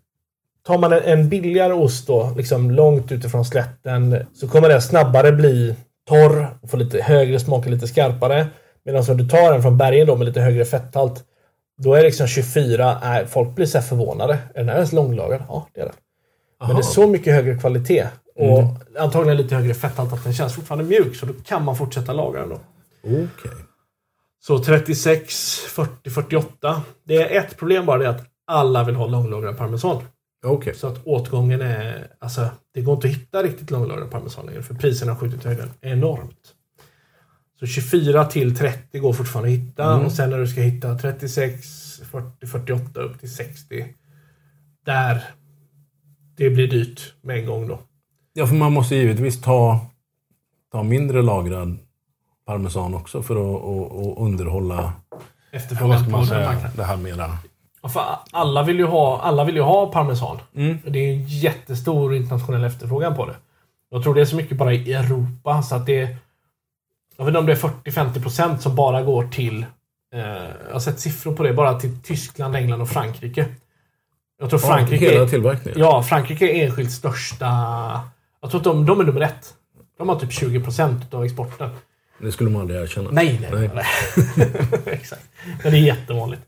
tar man en, en billigare ost då, liksom långt utifrån slätten, så kommer den snabbare bli torr, och få lite högre smak och lite skarpare. Medan om du tar den från bergen då med lite högre fetthalt, då är liksom 24, är, folk blir så förvånade. Är den här ens långlagrad? Ja, det är den. Men det är så mycket högre kvalitet och antagligen lite högre fetthalt att den känns fortfarande mjuk, så då kan man fortsätta lagra den då. Okej. Så 36, 40, 48. Det är ett problem bara det är att alla vill ha långlagrad parmesan. Okej. Så att åtgången är... Alltså, det går inte att hitta riktigt långlagrad parmesan längre för priserna har skjutit i höjden enormt. Så 24 till 30 går fortfarande att hitta och sen när du ska hitta 36, 40, 48 upp till 60. Där det blir dyrt med en gång då. Ja, för man måste givetvis ta, ta mindre lagrad parmesan också för att och, och underhålla Efterfrågan på marknaden. det här mera. Ja, alla vill ju ha, alla vill ju ha parmesan. Mm. Det är en jättestor internationell efterfrågan på det. Jag tror det är så mycket bara i Europa så att det. Jag vet inte om det är 40-50% som bara går till... Eh, jag har sett siffror på det, bara till Tyskland, England och Frankrike. Jag tror Frankrike... Ja, hela tillverkningen? ja, Frankrike är enskilt största... Jag tror att de, de är nummer ett. De har typ 20% av exporten. Det skulle man aldrig erkänna. Nej, nej, nej. <laughs> Exakt. Men det är jättevanligt.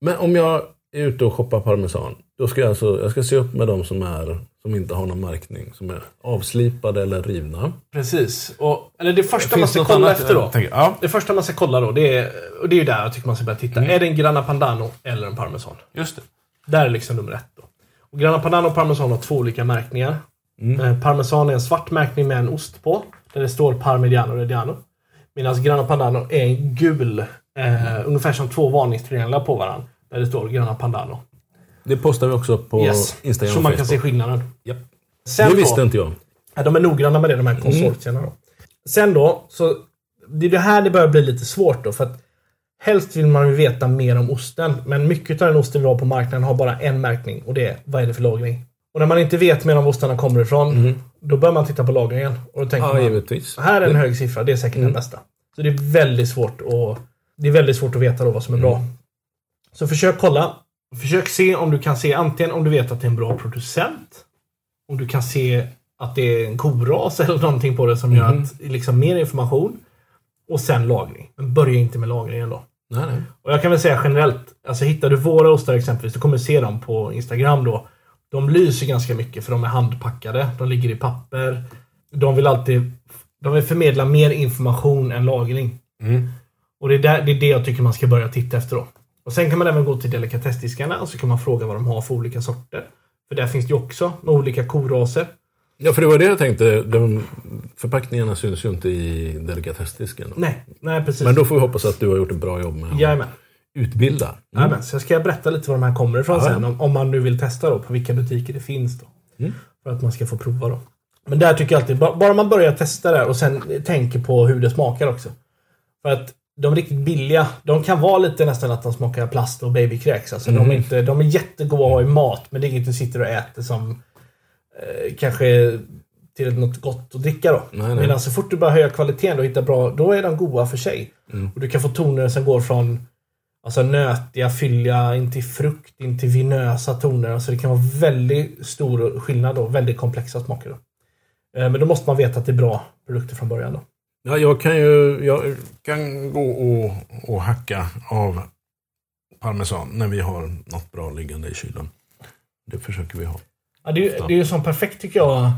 Men om jag ute och shoppar parmesan, då ska jag alltså jag ska se upp med de som, är, som inte har någon märkning, som är avslipade eller rivna. Precis. Och, eller det första man Finns ska något kolla annat? efter då. Tänker, ja, Det första man ska kolla då, det är, och det är ju där jag tycker man ska börja titta. Mm. Är det en Grana Padano eller en Parmesan? just det. Där är liksom nummer ett. Då. Och Grana Padano och Parmesan har två olika märkningar. Mm. Eh, Parmesan är en svart märkning med en ost på. Där det står Parmigiano Reggiano. Medan Grana Padano är en gul. Eh, ungefär som två varningstrianglar på varandra. Där det står Grana Padano. Det postar vi också på Yes. Instagram Så man kan se skillnaden. Japp. Sen Det då- visste inte jag. Ja, de är noggranna med det, de här konsortierna. Då. Sen då, så det är det här det börjar bli lite svårt då. För att helst vill man ju veta mer om osten. Men mycket av den osten vi har på marknaden har bara en märkning. Och det är, vad är det för lagring? Och när man inte vet mer om ostarna kommer ifrån, då bör man titta på lagringen. Och då tänker Ja, man, givetvis. här är en hög siffra, det är säkert den bästa. Så det är väldigt svårt att, det är väldigt svårt att veta då vad som är bra. Så försök kolla. Försök se om du kan se antingen om du vet att det är en bra producent. Om du kan se att det är en koras eller någonting på det som gör att liksom mer information. Och sen lagring. Men börja inte med lagringen då. Nej, nej. Och jag kan väl säga generellt, alltså hittar du våra ostar exempelvis, du kommer se dem på Instagram då. De lyser ganska mycket för de är handpackade. De ligger i papper. De vill alltid de vill förmedla mer information än lagring. Mm. Och det är, där, det är det jag tycker man ska börja titta efter då. Och Sen kan man även gå till delikatessdiskarna och så kan man fråga vad de har för olika sorter. För där finns det ju också med olika koraser. Ja, för det var det jag tänkte. De förpackningarna syns ju inte i delikatessdisken. Nej, nej precis. Men då får vi hoppas att du har gjort ett bra jobb med att Jajamän. utbilda. Mm. Jajamän. Så jag ska berätta lite var de här kommer ifrån Ja, sen. Om, om man nu vill testa då, på vilka butiker det finns då. Mm. För att man ska få prova då. Men där tycker jag alltid, ba- bara man börjar testa där och sen tänker på hur det smakar också. För att de riktigt billiga, de kan vara lite nästan att de smakar plast och babykräks. Alltså de, är Mm. inte, de är jättegoda att ha i mat, men det är inget du sitter och äter som eh, kanske till något gott att dricka då. Nej, nej. Medan så fort du börjar höja kvaliteten och hitta bra, då är de goda för sig. Mm. Och du kan få toner som går från alltså, nötiga, fylliga, in till frukt, in till vinösa toner. Alltså det kan vara väldigt stor skillnad då. Väldigt komplexa smaker då. Eh, Men då måste man veta att det är bra produkter från början då. Ja, jag kan ju jag kan gå och, och hacka av parmesan när vi har något bra liggande i kylen. Det försöker vi ha. Ja, det, är, det är ju som perfekt tycker jag.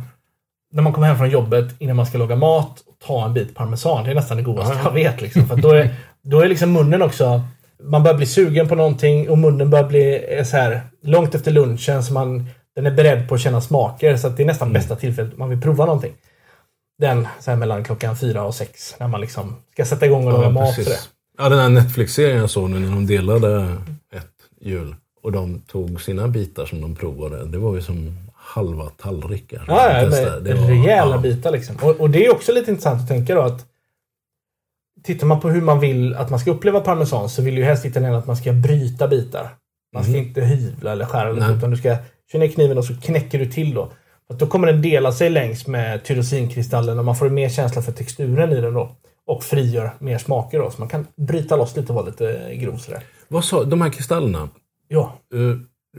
När man kommer hem från jobbet innan man ska laga mat. Ta en bit parmesan. Det är nästan det godaste Ja, ja. jag vet. Liksom. För då, är, då är liksom munnen också... Man börjar bli sugen på någonting och munnen börjar bli eh, så här långt efter lunchen. Så man, den är beredd på att känna smaker. Så det är nästan bästa tillfället man vill prova någonting. Den så här mellan klockan fyra och sex. När man liksom ska sätta igång och laga mat. Så det. Ja, den här Netflix-serien jag såg nu när de delade ett jul. Och de tog sina bitar som de provade. Det var ju som halva tallrikar. Ja, ja, Det var- rejäla ja. bitar liksom. Och, och det är också lite intressant att tänka då att Tittar man på hur man vill att man ska uppleva parmesan så vill ju helst italienarna att man ska bryta bitar. Man ska Mhm. inte hyvla eller skära Nej. utan du ska köra ner kniven och så knäcker du till då. Att då kommer den dela sig längs med tyrosinkristallen och man får mer känsla för texturen i den då. Och frigör mer smaker då. Så man kan bryta loss lite och vara lite grov sådär. Vad sa de här kristallerna? Ja. eh,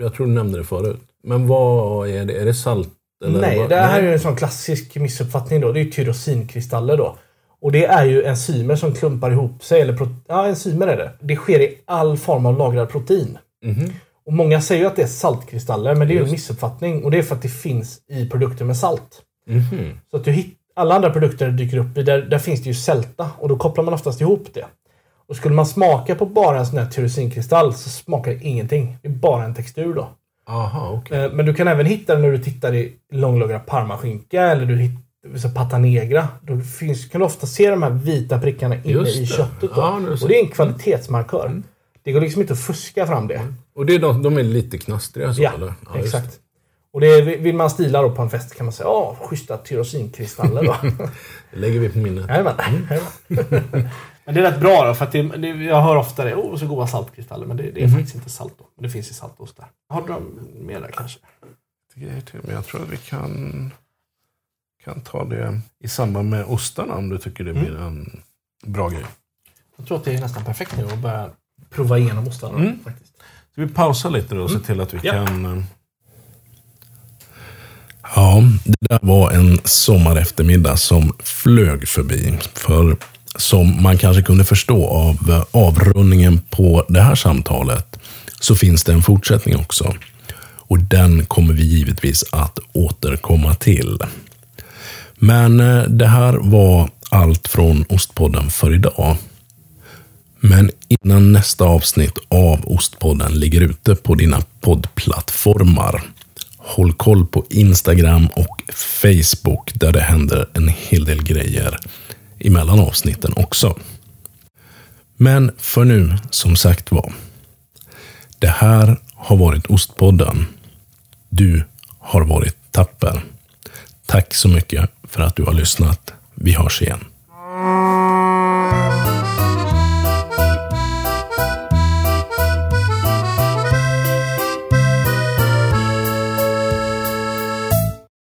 jag tror du nämnde det förut. Men vad är det? Är det salt? Eller Nej, vad? det här är ju en sån klassisk missuppfattning då. Det är tyrosinkristaller då. Och det är ju enzymer som klumpar ihop sig. Eller ja, enzymer är det. Det sker i all form av lagrad protein. Mhm. Och många säger att det är saltkristaller, men det är ju en missuppfattning. Och det är för att det finns i produkter med salt. Mhm. Så att du hitt- alla andra produkter dyker upp i, där, där finns det ju sälta. Och då kopplar man oftast ihop det. Och skulle man smaka på bara en sån här tyrosinkristall så smakar det ingenting. Det är bara en textur då. Aha, okej. Eh, Men du kan även hitta det när du tittar i långlagrad parmaskinka eller du hittar pata negra. Då finns, kan du ofta se de här vita prickarna inne i det. köttet. Då. Ja, ser- och det är en kvalitetsmarkör. Det går liksom inte att fuska fram det. Och det är de, de är lite knastriga så Ja, eller? just exakt. Och det är, vill man stila då på en fest kan man säga ja, schyssta tyrosinkristaller då. <laughs> Det lägger vi på minnet. Jajamän. Jajamän. <laughs> Men det är rätt bra då, för att det, det, jag hör ofta det. Oh, så goda saltkristaller. Men det, det är Mhm. faktiskt inte salt då. Men det finns i saltost där. Har du med där kanske? grejer till. Men jag tror att vi kan, kan ta det i samband med ostarna om du tycker det Mm. blir en bra grej. Jag tror att det är nästan perfekt nu att börja prova igenom ostarna. Mm. Faktiskt. Ska vi pausa lite då och Mm. se till att vi Ja. kan... eh, Ja, det där var en sommareftermiddag som flög förbi. För som man kanske kunde förstå av eh, avrundningen på det här samtalet så finns det en fortsättning också. Och den kommer vi givetvis att återkomma till. Men eh, det här var allt från Ostpodden för idag. Men innan nästa avsnitt av Ostpodden ligger ute på dina poddplattformar. Håll koll på Instagram och Facebook där det händer en hel del grejer emellan avsnitten också. Men för nu, som sagt var. Det här har varit Ostpodden. Du har varit tapper. Tack så mycket för att du har lyssnat. Vi hörs igen.